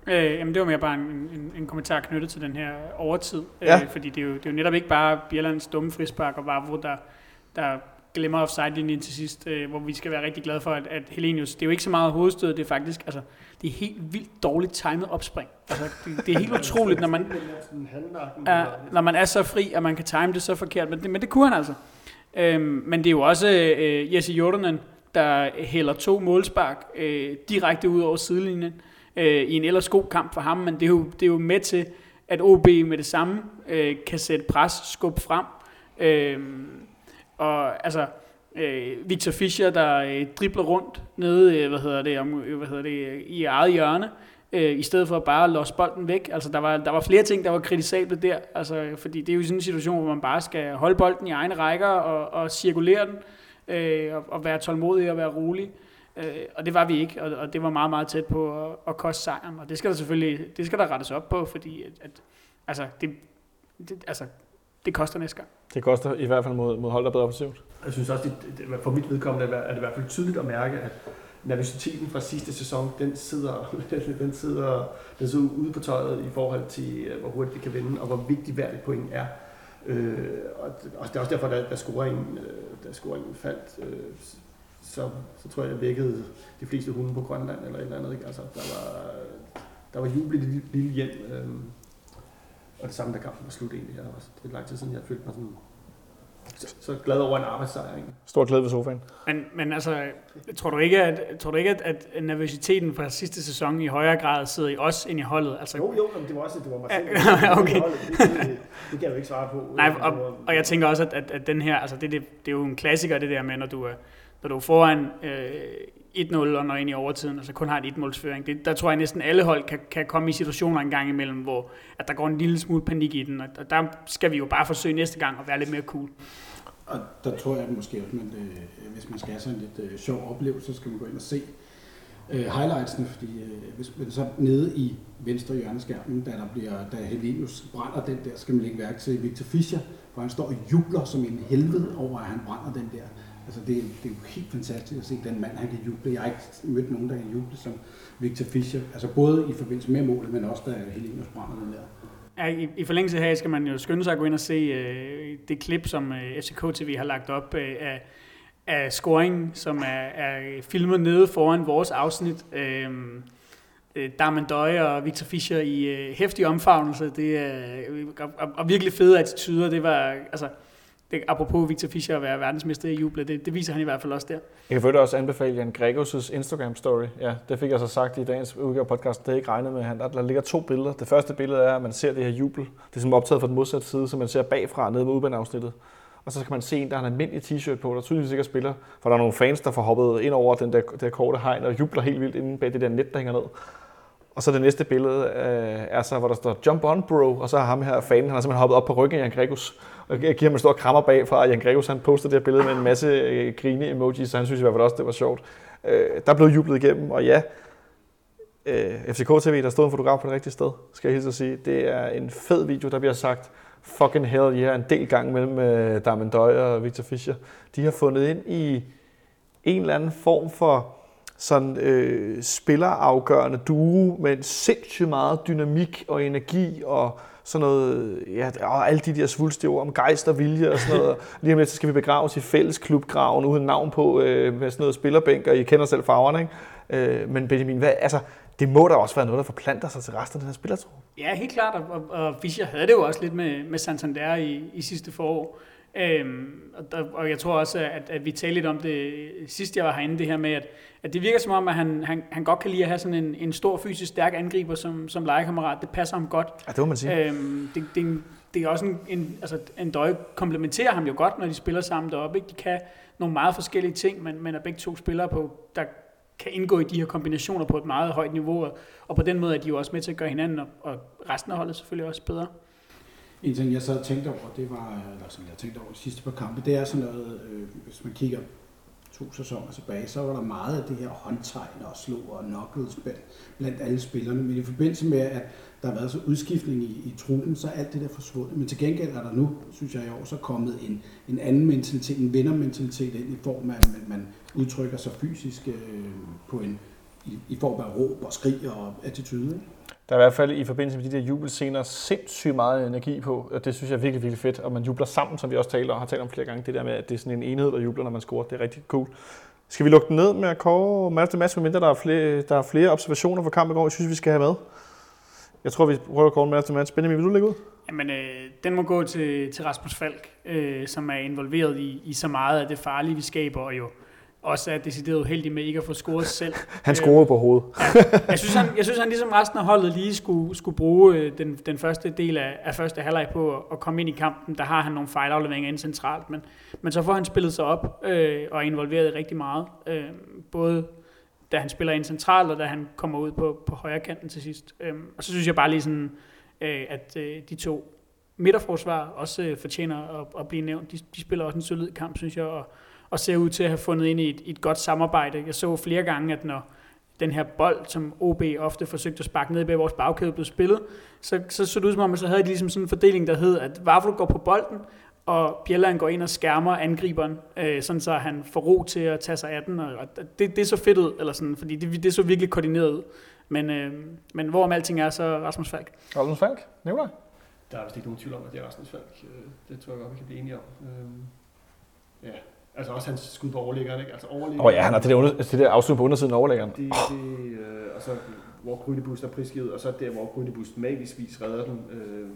Øh, jamen det var mere bare en, en, en kommentar knyttet til den her overtid. Ja. Øh, fordi det er, jo, det er jo netop ikke bare Bjellands dumme frispark og Vavro, der, der glemmer offside-linjen til sidst, øh, hvor vi skal være rigtig glade for, at, at Helenius, det er jo ikke så meget hovedstød, det er faktisk, altså, det er helt vildt dårligt timet opspring. Altså, det, det er helt utroligt, når man, er, når man er så fri, at man kan time det så forkert, men det, men det kunne han altså. Øhm, men det er jo også øh, Jesse Jordanen, der hælder to målspark øh, direkte ud over sidelinjen øh, Øh, i en ellers god kamp for ham, men det er jo, det er jo med til, at OB med det samme øh, kan sætte pres, skub frem. Øh, og altså, øh, Victor Fischer, der øh, dribler rundt nede, øh, hvad hedder det, om, øh, hvad hedder det, øh, i eget hjørne, øh, i stedet for bare at låse bolden væk. Altså, der var, der var flere ting, der var kritisable der, altså, fordi det er jo sådan en situation, hvor man bare skal holde bolden i egne rækker og, og cirkulere den, øh, og, og være tålmodig og være rolig. Øh, og det var vi ikke, og, og det var meget, meget tæt på at, at koste sejren, og det skal der selvfølgelig det skal der rettes op på, fordi at, at, altså, det, det, altså, det koster næste gang. Det koster i hvert fald mod, mod hold, der er bedre offensivt. Jeg synes også, det, det, for mit vedkommende er det i hvert fald tydeligt at mærke, at nervøsiteten fra sidste sæson, den sidder, den sidder, den sidder ude på tøjet i forhold til, øh, hvor hurtigt vi kan vinde, og hvor vigtig hvert et point er. Øh, og det er også derfor, da, da scoringen, øh, da scoringen faldt, øh, så, så tror jeg, jeg vækkede de fleste hunde på Grønland eller et eller andet. Ikke? Altså, der var, der var jubel i det lille hjem. Øh, og det samme, da kampen var slut egentlig. Det er lang tid siden, jeg følte mig sådan så, så glad over en arbejdssejr. Ikke? Stor glæde ved sofaen. Men, men altså, tror du ikke, at, tror du ikke, at, at nervøsiteten fra sidste sæson i højere grad sidder i os end i holdet? Altså, jo, jo, men det var også det var mig selv. okay. Det, det, det, det, kan jeg jo ikke svare på. Nej, og, og jeg tænker også, at, at, at den her, altså det, det, det er jo en klassiker, det der med, når du er, når du er foran øh, 1-0 og når ind i overtiden, altså kun har en 1-målsføring. Det, der tror jeg næsten alle hold kan, kan komme i situationer en gang imellem, hvor at der går en lille smule panik i den, og der skal vi jo bare forsøge næste gang at være lidt mere cool. Og der tror jeg måske også, at øh, hvis man skal have sådan en lidt øh, sjov oplevelse, så skal man gå ind og se øh, highlightsene, fordi øh, hvis man så nede i venstre hjørneskærmen, da, der bliver, da Helenius brænder den der, skal man lægge værk til Victor Fischer, for han står og jubler som en helvede over, at han brænder den der. Altså det, det er jo helt fantastisk at se den mand, han kan juble. Jeg har ikke mødt nogen, der kan juble som Victor Fischer. Altså både i forbindelse med målet, men også da Helenius brænder den der. Ja, i, I forlængelse her skal man jo skynde sig at gå ind og se øh, det klip, som øh, FCK TV har lagt op øh, af, af scoringen, som er, er filmet nede foran vores afsnit. Øh, øh Darman Døje og Victor Fischer i øh, hæftig omfavnelse. Det er, øh, og, og virkelig fede attityder. Det var, altså, det, apropos Victor Fischer at være verdensmester i juble, det, det viser han i hvert fald også der. Jeg kan for også anbefale Jan Gregos' Instagram-story. Ja, det fik jeg så sagt i dagens udgave podcast. Det er ikke regnet med. Han, der, der ligger to billeder. Det første billede er, at man ser det her jubel. Det er som optaget fra den modsatte side, så man ser bagfra nede ved udbaneafsnittet. Og så kan man se en, der har en almindelig t-shirt på, der tydeligvis ikke spiller. For der er nogle fans, der får hoppet ind over den der, der korte hegn og jubler helt vildt inde bag det der net, der hænger ned. Og så det næste billede øh, er så, hvor der står Jump on bro, og så har ham her fanen, han har simpelthen hoppet op på ryggen af Jan Gregus, og giver ham en stor krammer bagfra, og Jan Gregus han poster det her billede med en masse øh, grine emojis, så han synes i hvert fald også, det var sjovt. Øh, der blev jublet igennem, og ja, øh, FCK TV, der stod en fotograf på det rigtige sted, skal jeg hilse at sige. Det er en fed video, der bliver sagt, fucking hell yeah, en del gang mellem øh, Darmen Døj og Victor Fischer. De har fundet ind i en eller anden form for sådan øh, spillerafgørende duo med en sindssygt meget dynamik og energi og sådan noget, ja, og alle de der svulstige ord om gejst og vilje og sådan noget. Lige om lidt, så skal vi begraves i fælles klubgraven uden navn på øh, med sådan noget spillerbænk, og I kender selv farverne, ikke? Øh, men Benjamin, hvad, altså, det må da også være noget, der forplanter sig til resten af den her spillertro. Ja, helt klart, og, og Fischer havde det jo også lidt med, med Santander i, i sidste forår. Øhm, og, der, og jeg tror også, at, at vi talte lidt om det sidst, jeg var herinde, det her med, at, at det virker som om, at han, han, han godt kan lide at have sådan en, en stor fysisk stærk angriber som, som legekammerat. Det passer ham godt. Ja, det må man sige. Øhm, det, det, det er også en, en, altså en døje komplementerer ham jo godt, når de spiller sammen deroppe. Ikke? De kan nogle meget forskellige ting, men, men er begge to spillere på, der kan indgå i de her kombinationer på et meget højt niveau, og på den måde er de jo også med til at gøre hinanden, og, og resten af holdet selvfølgelig også bedre. En ting, jeg så tænkte over, det var, eller som jeg tænkte over de sidste par kampe, det er sådan noget, øh, hvis man kigger to sæsoner tilbage, så var der meget af det her håndtegn og slå og knuckles blandt alle spillerne. Men i forbindelse med, at der har været så udskiftning i, i truppen, så er alt det der forsvundet. Men til gengæld er der nu, synes jeg i år, så kommet en, en anden mentalitet, en vindermentalitet ind i form af, at man udtrykker sig fysisk øh, på en, i, i form af råb og skrig og attitude. Ikke? Der er i hvert fald i forbindelse med de der jubelscener sindssygt meget energi på, og det synes jeg er virkelig, virkelig fedt. Og man jubler sammen, som vi også taler og har talt om flere gange. Det der med, at det er sådan en enhed, der jubler, når man scorer. Det er rigtig cool. Skal vi lukke den ned med at kåre match til match, medmindre der er flere, der er flere observationer fra kampen i går, jeg synes, vi skal have med? Jeg tror, vi prøver at kåre match til match. Benjamin, vil du lægge ud? Jamen, øh, den må gå til, til Rasmus Falk, øh, som er involveret i, i så meget af det farlige, vi skaber, og jo også er decideret uheldig med ikke at få scoret selv. han scorede på hovedet. ja, jeg, synes, han, jeg synes, han ligesom resten af holdet lige skulle, skulle bruge øh, den, den første del af, af første halvleg på at komme ind i kampen. Der har han nogle fejlafleveringer ind centralt, men, men så får han spillet sig op øh, og er involveret rigtig meget. Øh, både da han spiller ind centralt, og da han kommer ud på, på højre kanten til sidst. Øh, og så synes jeg bare lige sådan, øh, at øh, de to midterforsvar også øh, fortjener at, at blive nævnt. De, de spiller også en solid kamp, synes jeg, og, og ser ud til at have fundet ind i et, et godt samarbejde. Jeg så flere gange, at når den her bold, som OB ofte forsøgte at sparke ned bag vores bagkæde, blev spillet, så, så så det ud som om, at så havde de ligesom sådan en fordeling, der hed, at Vavlo går på bolden, og Bjelland går ind og skærmer angriberen, øh, sådan så han får ro til at tage sig af den, og og det, det så fedt ud, eller sådan, fordi det, det så virkelig koordineret ud. Men, øh, men hvorom alting er, så Rasmus Falk. Rasmus Falk, Nikolaj? Der er vist ikke nogen tvivl om, at det er Rasmus Falk. Øh, Det tror jeg godt, vi kan blive enige om. Øhm, Ja, altså også hans skud på overliggeren, ikke? Altså overliggeren. Åh oh, ja, han har det der, under, det der afslut på undersiden af overlæggeren. Det, det, øh, og så hvor Grydebust er prisgivet, og så der, hvor Grydebust magiskvis redder den. Øh,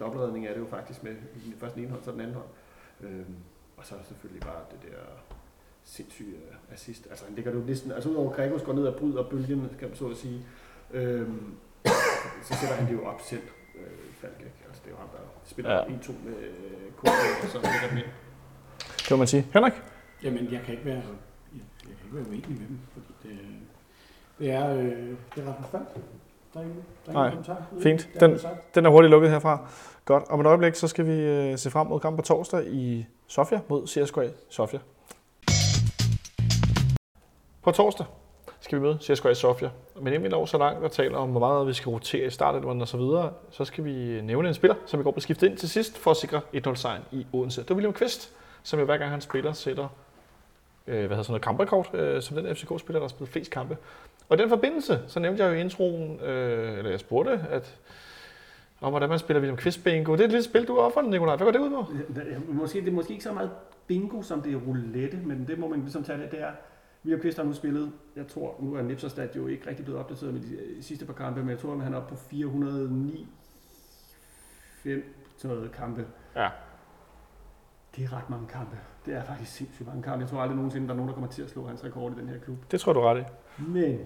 dobbeltredning er det jo faktisk med først den ene hånd, så den anden hånd. Øh, og så selvfølgelig bare det der sindssyge øh, assist. Altså han ligger det jo næsten, altså udover Gregos går ned og bryder bølgen, kan man så at sige, øh, så sætter han det jo op selv, øh, Falk, ikke? Altså det er jo ham, der spiller ja. 1-2 med øh, Kåre, og så ligger den ind. Må man sige. Henrik? Jamen, jeg kan ikke være, jeg, jeg kan ikke være uenig med dem, fordi det, det er, øh, det er Rasmus Falk. Der er ingen, der er Nej, ingen fint. Den-. Den er hurtigt lukket herfra. Godt. Om et øjeblik, så skal vi øh, se frem mod kamp på torsdag i Sofia mod CSKA Sofia. På torsdag skal vi møde CSKA Sofia. Men inden vi når så langt og taler om, hvor meget vi skal rotere i starten og så videre, så skal vi nævne en spiller, som vi går på skiftet ind til sidst for at sikre 1-0 sejren i Odense. Det er William Kvist, som jo hver gang han spiller, sætter øh, hvad hedder sådan noget kamprekord, øh, som den FCK-spiller, der har spillet flest kampe. Og i den forbindelse, så nævnte jeg jo i introen, øh, eller jeg spurgte, at om hvordan man spiller William Kvist bingo. Det er et lille spil, du har offeret, Nikolaj. Hvad går det ud på? Ja, Måske, det er måske ikke så meget bingo, som det er roulette, men det må man ligesom tage det. Det er, William Kvist har nu spillet, jeg tror, nu er Nipserstad jo ikke rigtig blevet opdateret med de øh, sidste par kampe, men jeg tror, at han er oppe på 409 5 sådan noget kampe. Ja. Det er ret mange kampe. Det er faktisk sindssygt mange kampe. Jeg tror aldrig nogensinde, der er nogen, der kommer til at slå hans rekord i den her klub. Det tror du ret i. Men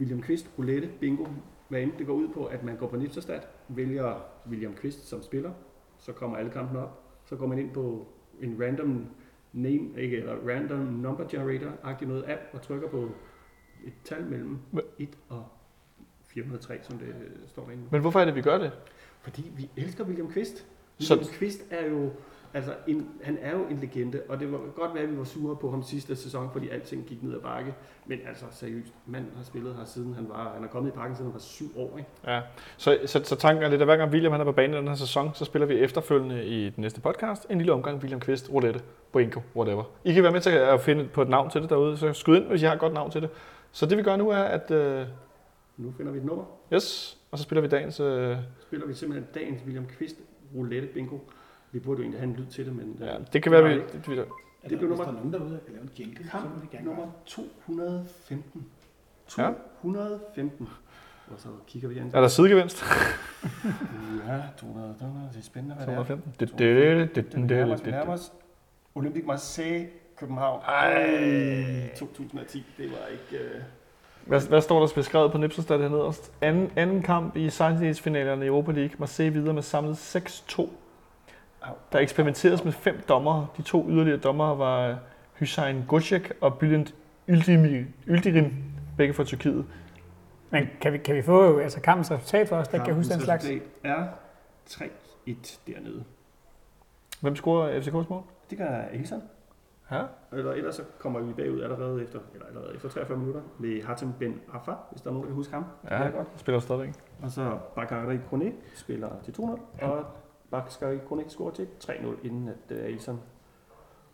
William Kvist, roulette, bingo, hvad end det går ud på, at man går på Nipserstad, vælger William Kvist som spiller, så kommer alle kampene op, så går man ind på en random name, ikke, eller random number generator-agtig noget app, og trykker på et tal mellem Men- 1 og 403, som det står derinde. Men hvorfor er det, vi gør det? Fordi vi elsker William Kvist. Så- William Kvist er jo, altså en, han er jo en legende, og det var godt være, at vi var sure på ham sidste sæson, fordi alting gik ned ad bakke. Men altså seriøst, manden har spillet her siden han var, han er kommet i parken siden han var syv år, ikke? Ja. Så, så, så tanken er lidt, at hver gang William han er på banen i den her sæson, så spiller vi efterfølgende i den næste podcast en lille omgang William Kvist, roulette, Boingo, whatever. I kan være med til at finde på et navn til det derude, så skyd ind, hvis I har et godt navn til det. Så det vi gør nu er, at øh, Nu finder vi et nummer. yes, og så spiller vi dagens... Øh, Spiller vi simpelthen dagens William Kvist roulette bingo. Vi burde jo egentlig have en lyd til det, men ja, øh, det kan være, vi... Det, Er Det der, blev hvis nummer- der er nogen derude, der kan lave en jingle, så vil vi gerne nummer gøre 215. Ja. 215. Og så kigger vi igen. er der sidegevinst? Ja, 200, 200, det er spændende, hvad det er. 215. Det, det, det, det, Det det, det. Olympic Marseille, København. Ej. 2010, det var ikke... Øh... Hvad, hvad står der beskrevet på Nipselstad her nederst? Anden, anden kamp i 16-finalerne i Europa League. Marseille videre med samlet 6-2. Der eksperimenteres med fem dommere. De to yderligere dommere var Hüseyin Gocek og Bülent Yildirim, Yildirim, begge fra Tyrkiet. Men kan vi, kan vi få altså, kampens resultat for os, der kan huske den slags? Resultat er 3-1 dernede. Hvem scorer FCK's mål? Det gør Elson. Ja. Eller ellers så kommer vi bagud allerede efter, eller allerede efter 43 minutter med Hatem Ben Affa, hvis der er nogen, der kan huske ham. Det Ja, er godt. spiller stadigvæk. Og så Bakary Kone spiller til 200, og Bakary Kone scorer til 3-0, inden at uh, Elson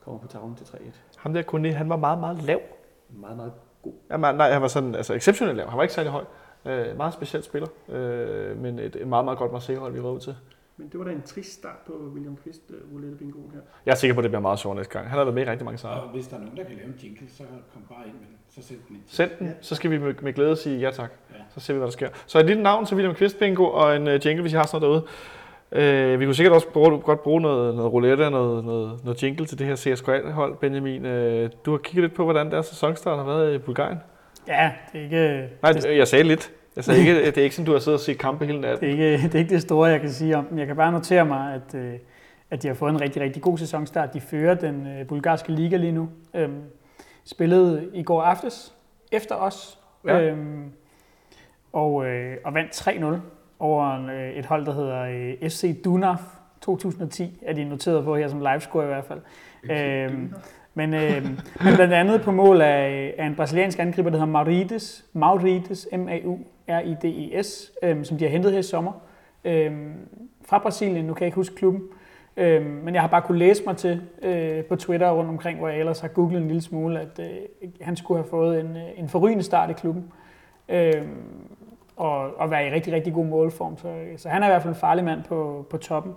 kommer på tavlen til 3-1. Ham der Kone, han var meget, meget lav. Meget, meget god. Jamen, nej, han var sådan, altså exceptionelt lav. Han var ikke særlig høj. Øh, meget speciel spiller, øh, men et, et meget, meget godt Marseille-hold, vi var ud til. Men det var da en trist start på William Kvist uh, roulette bingoen her. Jeg er sikker på, at det bliver meget sjovt næste gang. Han har været med i rigtig mange sejre. Og hvis der er nogen, der kan lave en jingle, så kom bare ind med den. Så sæt den ind. Send den, så skal vi med, med glæde sige ja tak. Ja. Så ser vi, hvad der sker. Så et lille navn til William Kvist Bingo og en uh, jingle, hvis I har sådan noget derude. Uh, vi kunne sikkert også bruge, godt bruge noget, noget roulette og noget, noget, noget jingle til det her CSKA-hold, Benjamin. Uh, du har kigget lidt på, hvordan deres sæsonstart har været i Bulgarien. Ja, det er ikke, Nej, det, jeg sagde lidt. Jeg sagde ikke, det er ikke sådan, du har siddet og set kampe hele natten. det, er ikke, det er ikke det store, jeg kan sige om dem. Jeg kan bare notere mig, at, øh, at de har fået en rigtig, rigtig god sæsonstart. De fører den øh, bulgarske liga lige nu. Øhm, spillede i går aftes efter os. Ja. Øhm, og, øh, og vandt 3-0 over en, øh, et hold, der hedder FC Dunav 2010, er de noteret på her som livescore i hvert fald. Øhm, men, øh, men blandt andet på mål af, af en brasiliansk angriber, der hedder Maurides, Maurides, M-A-U-R-I-D-E-S, øh, som de har hentet her i sommer. Øh, fra Brasilien, nu kan jeg ikke huske klubben. Øh, men jeg har bare kunne læse mig til øh, på Twitter rundt omkring, hvor jeg ellers har googlet en lille smule, at øh, han skulle have fået en, øh, en forrygende start i klubben. Øh, og, og være i rigtig, rigtig god målform. Så, så han er i hvert fald en farlig mand på, på toppen.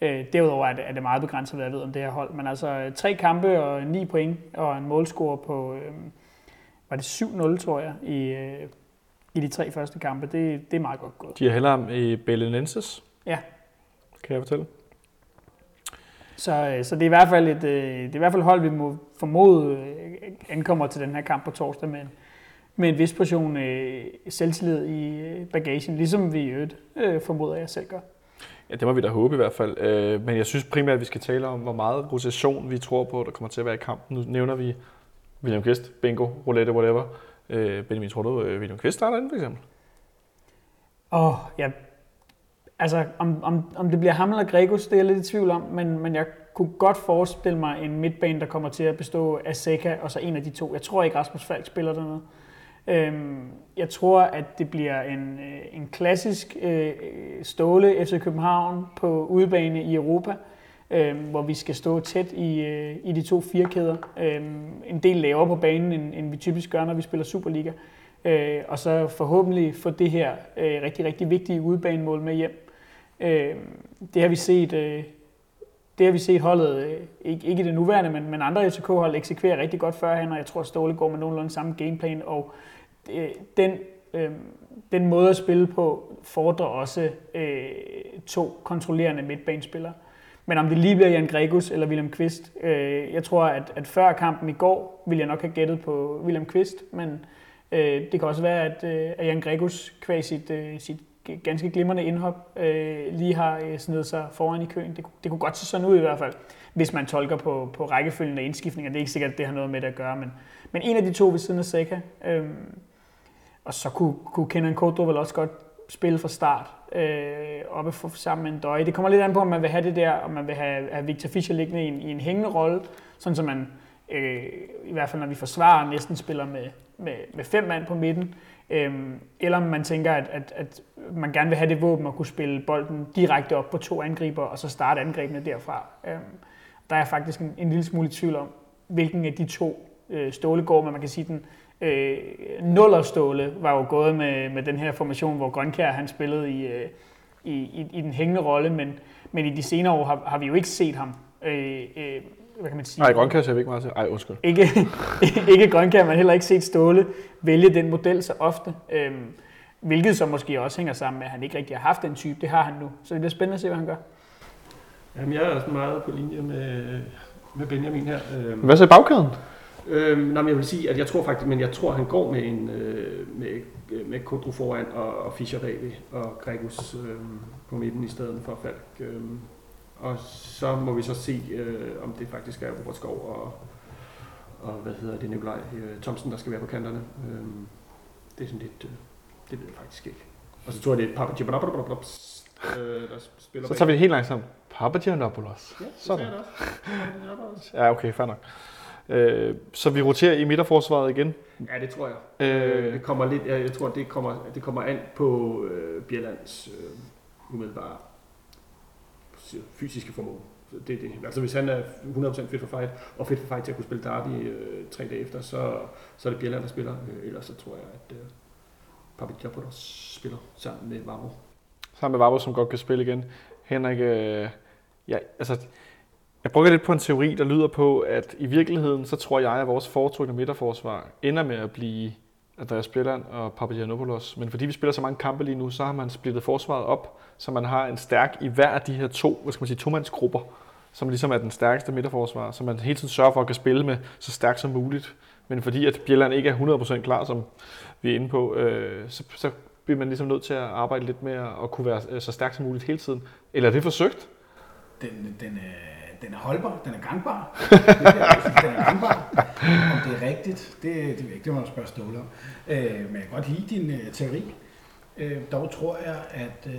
Øh, derudover er det, er det meget begrænset, hvad jeg ved om det her hold. Men altså tre kampe og ni point og en målscore på, øh, var det 7-0, tror jeg, i, øh, i de tre første kampe. Det, det er meget godt gået. De har heller i Belenenses. Ja. Kan jeg fortælle? Så, øh, så det er i hvert fald et, øh, det er i hvert fald hold, vi må formode øh, ankommer til den her kamp på torsdag med, med en vis portion øh, selvtillid i øh, bagagen, ligesom vi i øvrigt øh, formoder, jeg selv gør. Ja, det må vi da håbe i hvert fald. Øh, men jeg synes primært, at vi skal tale om, hvor meget rotation vi tror på, der kommer til at være i kampen. Nu nævner vi William Kvist, bingo, roulette, whatever. Øh, Benjamin, tror du, øh, William Kvist starter ind, for eksempel? Åh, oh, ja. Altså, om, om, om det bliver ham eller Gregos, det er jeg lidt i tvivl om, men, men jeg kunne godt forestille mig en midtbane, der kommer til at bestå af Seca og så en af de to. Jeg tror ikke, Rasmus Falk spiller dernede. Øhm, jeg tror, at det bliver en, øh, en klassisk øh, Ståle FC København på udebane i Europa, øh, hvor vi skal stå tæt i, øh, i de to firkæder. Øh, en del lavere på banen, end, end vi typisk gør, når vi spiller Superliga. Øh, og så forhåbentlig få det her øh, rigtig, rigtig vigtige udebanemål med hjem. Øh, det har vi set... Øh, det har vi set holdet, øh, ikke, ikke det nuværende, men, men andre FCK-hold eksekverer rigtig godt førhen, og jeg tror, at Ståle går med nogenlunde samme gameplan, og Øh, den, øh, den måde at spille på fordrer også øh, to kontrollerende midtbanespillere. Men om det lige bliver Jan Gregus eller William Kvist, øh, jeg tror, at, at før kampen i går, ville jeg nok have gættet på William Kvist, men øh, det kan også være, at, øh, at Jan Gregus kvæg sit, øh, sit ganske glimrende indhop øh, lige har øh, snedet sig foran i køen. Det, det kunne godt se sådan ud i hvert fald, hvis man tolker på, på rækkefølgen af indskiftninger. Det er ikke sikkert, at det har noget med det at gøre, men, men en af de to ved siden af Seca. Øh, og så kunne, kunne Kenan Kodro vel også godt spille fra start, øh, oppe for, sammen med en døje. Det kommer lidt an på, om man vil have det der, om man vil have, have Victor Fischer liggende i en, i en hængende rolle, sådan som man, øh, i hvert fald når vi forsvarer, næsten spiller med, med, med fem mand på midten. Øh, eller om man tænker, at, at, at man gerne vil have det våben at kunne spille bolden direkte op på to angriber, og så starte angrebene derfra. Øh, der er faktisk en, en lille smule tvivl om, hvilken af de to øh, Ståle går, men man kan sige, den øh, Nullerståle var jo gået med, med den her formation, hvor Grønkær han spillede i, øh, i, i, i den hængende rolle, men, men i de senere år har, har vi jo ikke set ham øh, øh, hvad kan man sige? Nej, Grønkær ser vi ikke meget til. Ej, undskyld. Ikke, ikke Grønkær, men heller ikke set Ståle vælge den model så ofte. Øhm, hvilket så måske også hænger sammen med, at han ikke rigtig har haft den type. Det har han nu. Så det bliver spændende at se, hvad han gør. Jamen, jeg er også meget på linje med, med Benjamin her. Øhm, Hvad så i bagkæden? Øhm, nej, men jeg vil sige, at jeg tror faktisk, men jeg tror, han går med en øh, med, med Kodro foran og, og Fischer bagved og Gregus øh, på midten i stedet for Falk. Øh, og så må vi så se, øh, om det faktisk er Robert Skov og, og hvad hedder det, Nikolaj øh, Thomsen, der skal være på kanterne. Øh, det er sådan lidt, øh, det ved jeg faktisk ikke. Og så tror jeg, det er Papa Gibbanapolis, øh, der spiller Så tager vi det helt langsomt. Papagiannopoulos. Ja, det Sådan. også. Ja, okay, fair nok. Øh, så vi roterer i midterforsvaret igen. Ja, det tror jeg. Øh, Øh, det kommer lidt, jeg, tror, det kommer, det kommer an på øh, Bjellands øh, umiddelbare fysiske formål. Det det. Altså hvis han er 100% fit for fight, og fit for fight til at kunne spille derby øh, tre dage efter, så, så er det Bjelland, der spiller. Øh, ellers så tror jeg, at øh, Papagiannopoulos spiller sammen med Vavro. sammen med Vavro, som godt kan spille igen. Henrik, øh, ja, altså, jeg bruger lidt på en teori, der lyder på, at i virkeligheden, så tror jeg, at vores foretrukne midterforsvar ender med at blive Andreas Bjelland og Papagiannopoulos. Men fordi vi spiller så mange kampe lige nu, så har man splittet forsvaret op, så man har en stærk i hver af de her to, hvad skal man sige, tomandsgrupper, som ligesom er den stærkeste midterforsvar, som man hele tiden sørger for at kan spille med så stærkt som muligt. Men fordi at Bjelland ikke er 100% klar, som vi er inde på, øh, så, så bliver man ligesom nødt til at arbejde lidt med at kunne være øh, så stærk som muligt hele tiden. Eller er det forsøgt? Den, den, er, den er holdbar, den er gangbar. Det er, den er gangbar. Om det er rigtigt, det, det det må du spørge Ståle om. Øh, men jeg kan godt lide din øh, teori. Øh, dog tror jeg, at øh,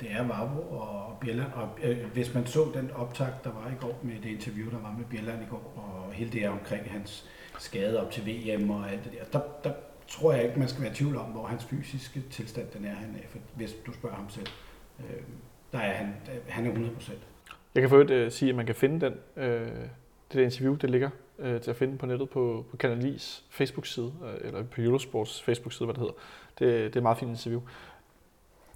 det er Vavro og Bjelland. Og øh, hvis man så den optag, der var i går med det interview, der var med Bjelland i går, og hele det her omkring hans skade op til VM og alt det der, der, der tror jeg ikke, man skal være i tvivl om, hvor hans fysiske tilstand den er han af, for hvis du spørger ham selv. Øh, der er han, han er 100 procent. Jeg kan for øvrigt øh, sige, at man kan finde den, øh, det der interview, det ligger øh, til at finde på nettet på, på Kanalis Facebook-side, øh, eller på Eurosports Facebook-side, hvad det hedder. Det, det er et meget fint interview.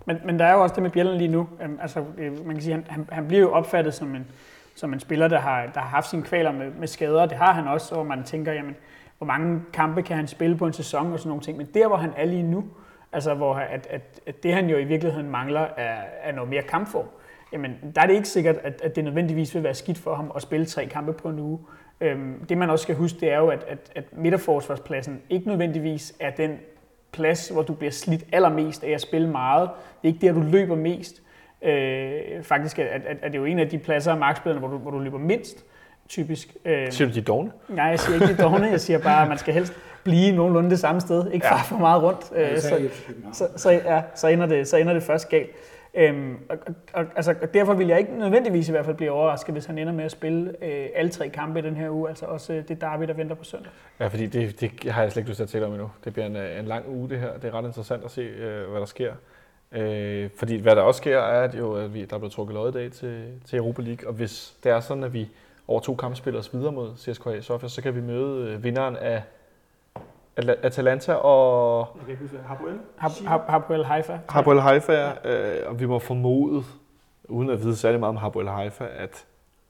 Men, men der er jo også det med Bjelland lige nu. Øhm, altså, øh, man kan sige, han, han, han bliver jo opfattet som en, som en spiller, der har, der har haft sine kvaler med, med skader. Det har han også, og man tænker, jamen, hvor mange kampe kan han spille på en sæson og sådan nogle ting. Men der, hvor han er lige nu, altså hvor at, at, at det han jo i virkeligheden mangler, er, er noget mere kampform. Jamen, der er det ikke sikkert, at, at det nødvendigvis vil være skidt for ham at spille tre kampe på en uge. Øhm, det man også skal huske, det er jo, at, at, at midterforsvarspladsen ikke nødvendigvis er den plads, hvor du bliver slidt allermest af at spille meget. Det er ikke der, du løber mest. Øh, faktisk er, er, er det jo en af de pladser af markspillerne, hvor du, hvor du løber mindst, typisk. Øh, Siger du de dogne? nej, jeg siger ikke de dogne, jeg siger bare, at man skal helst blive nogenlunde det samme sted, ikke fare for meget rundt. Øh, så, så, så, så, ja, så, ender det, så ender det først galt. Øhm, og, og, og, altså, derfor vil jeg ikke nødvendigvis i hvert fald blive overrasket, hvis han ender med at spille øh, alle tre kampe i den her uge, altså også øh, det derby, der venter på søndag. Ja, fordi det, det har jeg slet ikke lyst til at tale om endnu. Det bliver en, øh, en lang uge, det her. Det er ret interessant at se, øh, hvad der sker. Øh, fordi hvad der også sker, er at jo, at vi, der er blevet trukket lod i dag til, til Europa League, og hvis det er sådan, at vi over to kampe spiller os videre mod CSKA Sofia, så kan vi møde øh, vinderen af Atalanta og Jeg kan ikke huske, Hapoel? Haifa. Hapoel Haifa, øh, og vi må formode, uden at vide særlig meget om Hapoel Haifa, at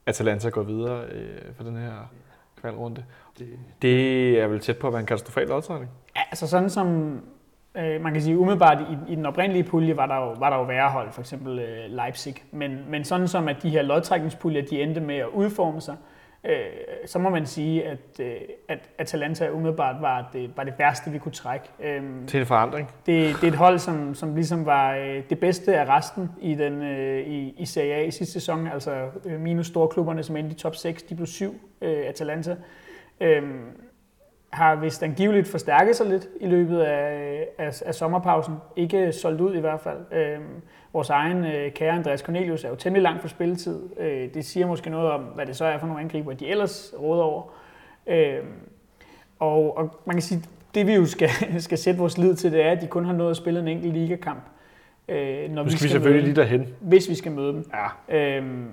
Atalanta går videre øh, for den her kvalrunde. Det, Det er vel tæt på at være en katastrofal lodtrækning. Ja, altså sådan som øh, man kan sige umiddelbart i, i den oprindelige pulje var der jo, var der jo værre hold, for eksempel øh, Leipzig. Men, men sådan som at de her lodtrækningspuljer, de endte med at udforme sig, øh, så må man sige, at, øh, at Atalanta umiddelbart var det, var det værste, vi kunne trække. Øh, Til en forandring. det, det er et hold, som, som ligesom var øh, det bedste af resten i, den, øh, i, i Serie A i sidste sæson. Altså øh, minus store klubberne, som endte i top 6, de blev syv, øh, Atalanta. Øhm, har vist angiveligt forstærket sig lidt i løbet af, af, af sommerpausen. Ikke solgt ud i hvert fald. Øhm, vores egen øh, kære Andreas Cornelius er jo temmelig langt for spilletid. Øh, det siger måske noget om, hvad det så er for nogle angriber, de ellers råder over. Øhm, og, og man kan sige, det vi jo skal, skal sætte vores lid til, det er, at de kun har nået at spille en enkelt ligakamp. Øh, når Nu skal vi møde selvfølgelig dem, lige derhen. Hvis vi skal møde dem. Ja. Øhm,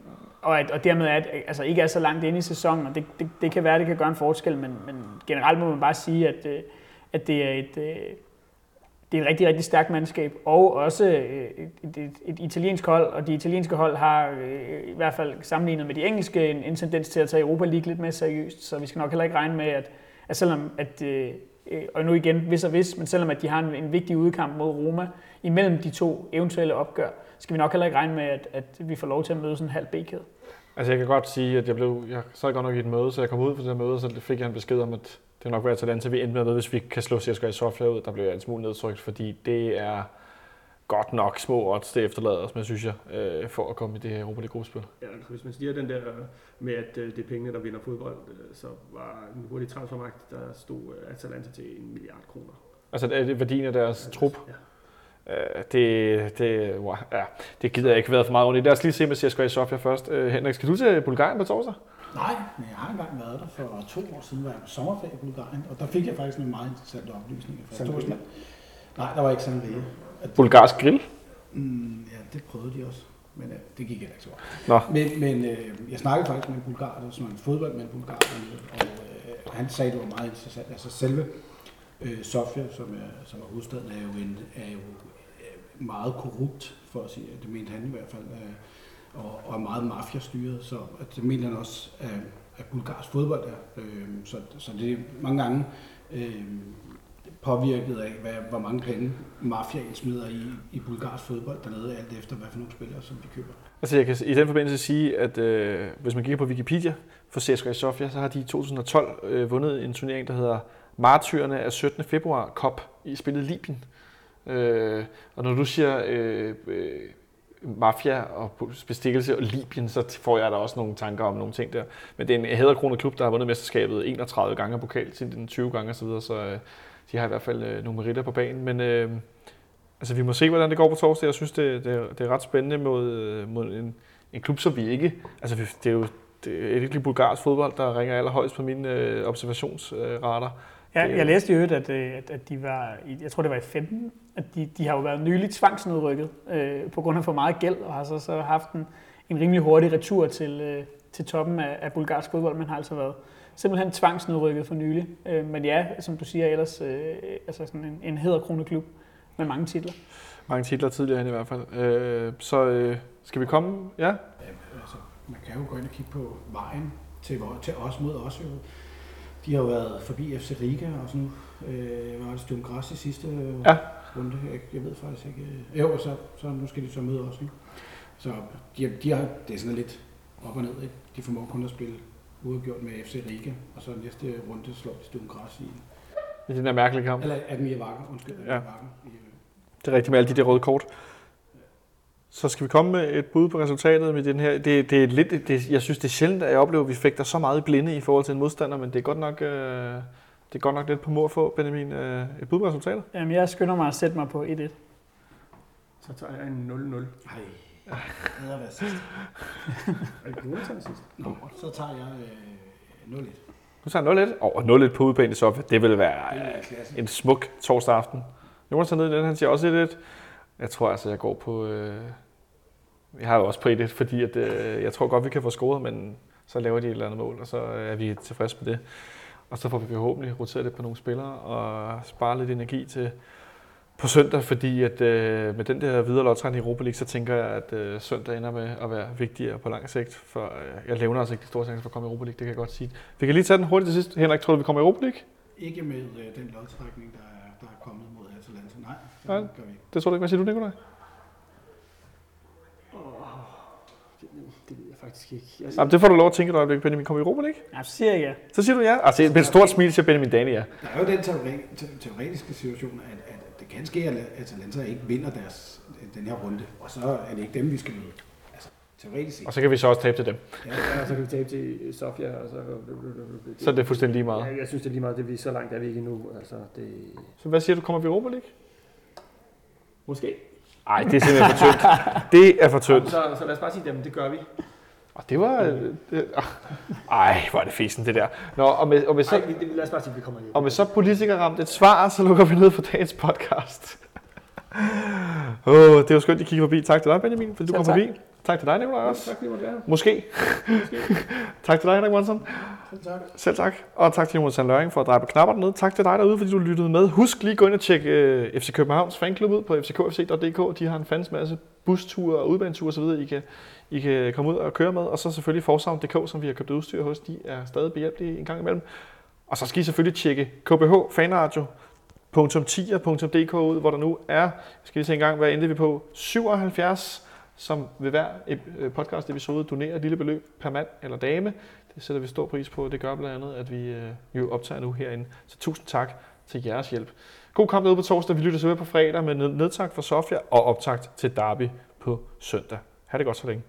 og, at, og dermed er, at, altså ikke er så langt inde i sæsonen, og det, det, det kan være, at det kan gøre en forskel, men, men generelt må man bare sige, at, øh, at det er et, øh, det er et rigtig, rigtig stærkt mandskab, og også øh, et, et, et italiensk hold, og de italienske hold har i hvert fald sammenlignet med de engelske en, en tendens til at tage Europa League lidt mere seriøst, så vi skal nok heller ikke regne med, at, at selvom at, og nu igen, hvis og hvis, men selvom at de har en, en vigtig udkamp mod Roma imellem de to eventuelle opgør, skal vi nok heller ikke regne med, at, at vi får lov til at møde sådan en halv B-kæde. Altså jeg kan godt sige, at jeg blev, jeg sad godt nok i et møde, så jeg kom ud fra det her møde, og så fik jeg en besked om, at det nok var Atalanta, vi endte med, at hvis vi kan slå CSKA Sofia ud, der blev jeg en smule nedtrykt, fordi det er godt nok små odds, det efterlader os med, synes jeg, øh, for at komme i det her Europa League-gruppespil. ja, hvis man siger den der med, at øh, det er pengene, der vinder fodbold, øh, så var en hurtig transfermagt, der stod øh, Atalanta til en milliard kroner. Altså er det værdien af deres trup, Ja. Øh, det, det, wow, ja, det gider jeg ikke være for meget rundt i. Lad os lige se med CSKA Sofia først. Øh, Henrik, skal du til Bulgarien på torsdag? Nej, men jeg har engang været der for to år siden, var jeg på sommerferie i Bulgarien, og der fik jeg faktisk nogle meget interessante oplysninger. Sangria? Sangria? Nej, der var ikke sangria. At, Bulgarsk grill? mm, ja, det prøvede de også, men øh, det gik heller ikke så godt. Nå. Men, men øh, jeg snakkede faktisk med en bulgar, der som en fodbold med en bulgar, og øh, han sagde, det var meget interessant. Altså selve øh, Sofia, som er, som er hovedstaden, er jo, en, er jo meget korrupt, for at sige, det mente han i hvert fald, øh, og, og er meget mafiastyret, så at det mener han også, at, at bulgarsk fodbold er. Øh, så, så det er mange gange øh, påvirket af, hvad, hvor mange penge mafiaen smider i, i bulgarsk fodbold dernede, alt efter hvad for nogle spillere, som de køber. Altså jeg kan i den forbindelse sige, at øh, hvis man kigger på Wikipedia for CSKA Sofia, så har de i 2012 øh, vundet en turnering, der hedder Martyrerne af 17. februar Cup i spillet Libyen. Øh, og når du siger øh, øh, mafia og bestikkelse og Libyen, så får jeg da også nogle tanker om nogle ting der. Men det er en hæderkronet klub, der har vundet mesterskabet 31 gange, og pokal til den 20 gange osv., så, så øh, de har i hvert fald øh, nogle meritter på banen. Men øh, altså, vi må se, hvordan det går på torsdag. Jeg synes, det, det, er, det er ret spændende mod, øh, mod en, en klub, som vi ikke... Altså, det er jo det er virkelig bulgarsk fodbold, der ringer allerhøjst på mine øh, observationsrater. Ja, Det jo- jeg læste i øvrigt, at, øh, at, at de var, jeg tror det var i 15, at de, de har jo været nyligt tvangsnedrykket øh, på grund af for meget gæld, og har så, så haft en, en rimelig hurtig retur til, øh, til toppen af, af bulgarsk fodbold. Man har altså været simpelthen tvangsnedrykket for nylig. Øh, men ja, som du siger, ellers øh, altså sådan en, en hedderkrone klub med mange titler. Mange titler tidligere hen i hvert fald. Øh, så øh, skal vi komme? Ja? Ja, altså, man kan jo gå ind og kigge på vejen til, til os mod os. Jo. De har jo været forbi FC Riga og sådan øh, var det Stum Græs i sidste øh, Ja. runde. Jeg, jeg ved faktisk ikke. Øh, jo, så, så nu skal de så møde os. Ikke? Så de, de har, det er sådan lidt op og ned. Ikke? De formår kun at spille uafgjort med FC Riga, og så næste runde slår de Stum Græs i. I den der mærkelige kamp. Eller Admir Vakker, undskyld. Ja. Vakker. Det er rigtigt med alle de der røde kort. Så skal vi komme med et bud på resultatet med den her. Det, det er lidt, det, jeg synes, det er sjældent, at jeg oplever, at vi fægter så meget i blinde i forhold til en modstander, men det er godt nok, øh, det er godt nok lidt på mor få, Benjamin. Øh, et bud på resultatet? Jamen, jeg skynder mig at sætte mig på 1-1. Så tager jeg en 0-0. Ej, det havde været sidst. Er det Jonathan sidst? Nå, så tager jeg øh, 0-1. Nu tager jeg 0-1. Over 0-1 på udebane i Sofia. Det vil være øh, er en smuk torsdag aften. Jonas er nede i den, han siger også 1-1. Jeg tror altså, jeg går på... Øh, jeg har jo også 1-1, fordi at, øh, jeg tror godt, vi kan få scoret, men så laver de et eller andet mål, og så er vi tilfredse med det. Og så får vi forhåbentlig roteret lidt på nogle spillere og spare lidt energi til på søndag, fordi at øh, med den der videre lodtrækning i Europa League, så tænker jeg, at øh, søndag ender med at være vigtigere på lang sigt, for øh, jeg levner altså ikke de store chancer for at komme i Europa League, det kan jeg godt sige. Vi kan lige tage den hurtigt til sidst. Henrik, tror du, vi kommer i Europa League? Ikke med øh, den lodtrækning, der er, der er kommet mod Atalanta. Nej, det Nej. gør vi ikke. Det tror du ikke. Hvad siger du, Nikolaj? Det, det ved jeg faktisk ikke. Jeg, Jamen, det får du lov at tænke et øjeblik, Benjamin. Kommer i Europa League? Ja, så siger jeg ja. Så siger du ja. Altså, med et stort smil siger Benjamin Dani ja. Der er jo den teore- te- teoretiske situation, at, at det kan ske, at Atalanta ikke vinder deres, den her runde, og så er det ikke dem, vi skal møde. Altså, teoretisk set. Og så kan vi så også tabe til dem. Ja, ja, så kan vi tabe til Sofia, og så... Så er det fuldstændig lige meget. Ja, jeg synes, det er lige meget, det vi så langt er vi ikke endnu. Altså, det... Så hvad siger du, kommer vi i Europa League? Måske. Nej, det er simpelthen for tyndt. Det er for tyndt. Så, så lad os bare sige, at det gør vi. Og det var... øh, Det, ej, hvor er det fisen, det der. Nå, og med, og med, Så, Ej, lad os bare sige, vi kommer i. og med så politikere ramt et svar, så lukker vi ned for dagens podcast. Åh, oh, det var skønt, at I kiggede forbi. Tak til dig, Benjamin, fordi du Selv kom tak. forbi. Tak til dig, Nicolaj, også. Tak, fordi måtte være her. Måske. tak til dig, Henrik Monsen. tak. Selv tak. Og tak til Jonas Sand Løring for at dreje på knapperne ned. Tak til dig derude, fordi du lyttede med. Husk lige at gå ind og tjekke uh, FC Københavns fanklub ud på fckfc.dk. De har en fandens masse busture og udbaneture osv., I kan, i kan komme ud og køre med. Og så selvfølgelig Forsavn.dk, som vi har købt udstyr hos. De er stadig behjælpelige en gang imellem. Og så skal I selvfølgelig tjekke KBH Fanradio .10.dk ud, hvor der nu er, jeg skal lige se en gang, hvad endte vi på, 77, som ved hver øh, podcast episode donerer et lille beløb per mand eller dame. Det sætter vi stor pris på. Det gør blandt andet, at vi øh, jo optager nu herinde. Så tusind tak til jeres hjælp. God kamp ude på torsdag. Vi lytter så på fredag med nedtak nedtakt for Sofia og optakt til Derby på søndag. Ha' det godt så længe.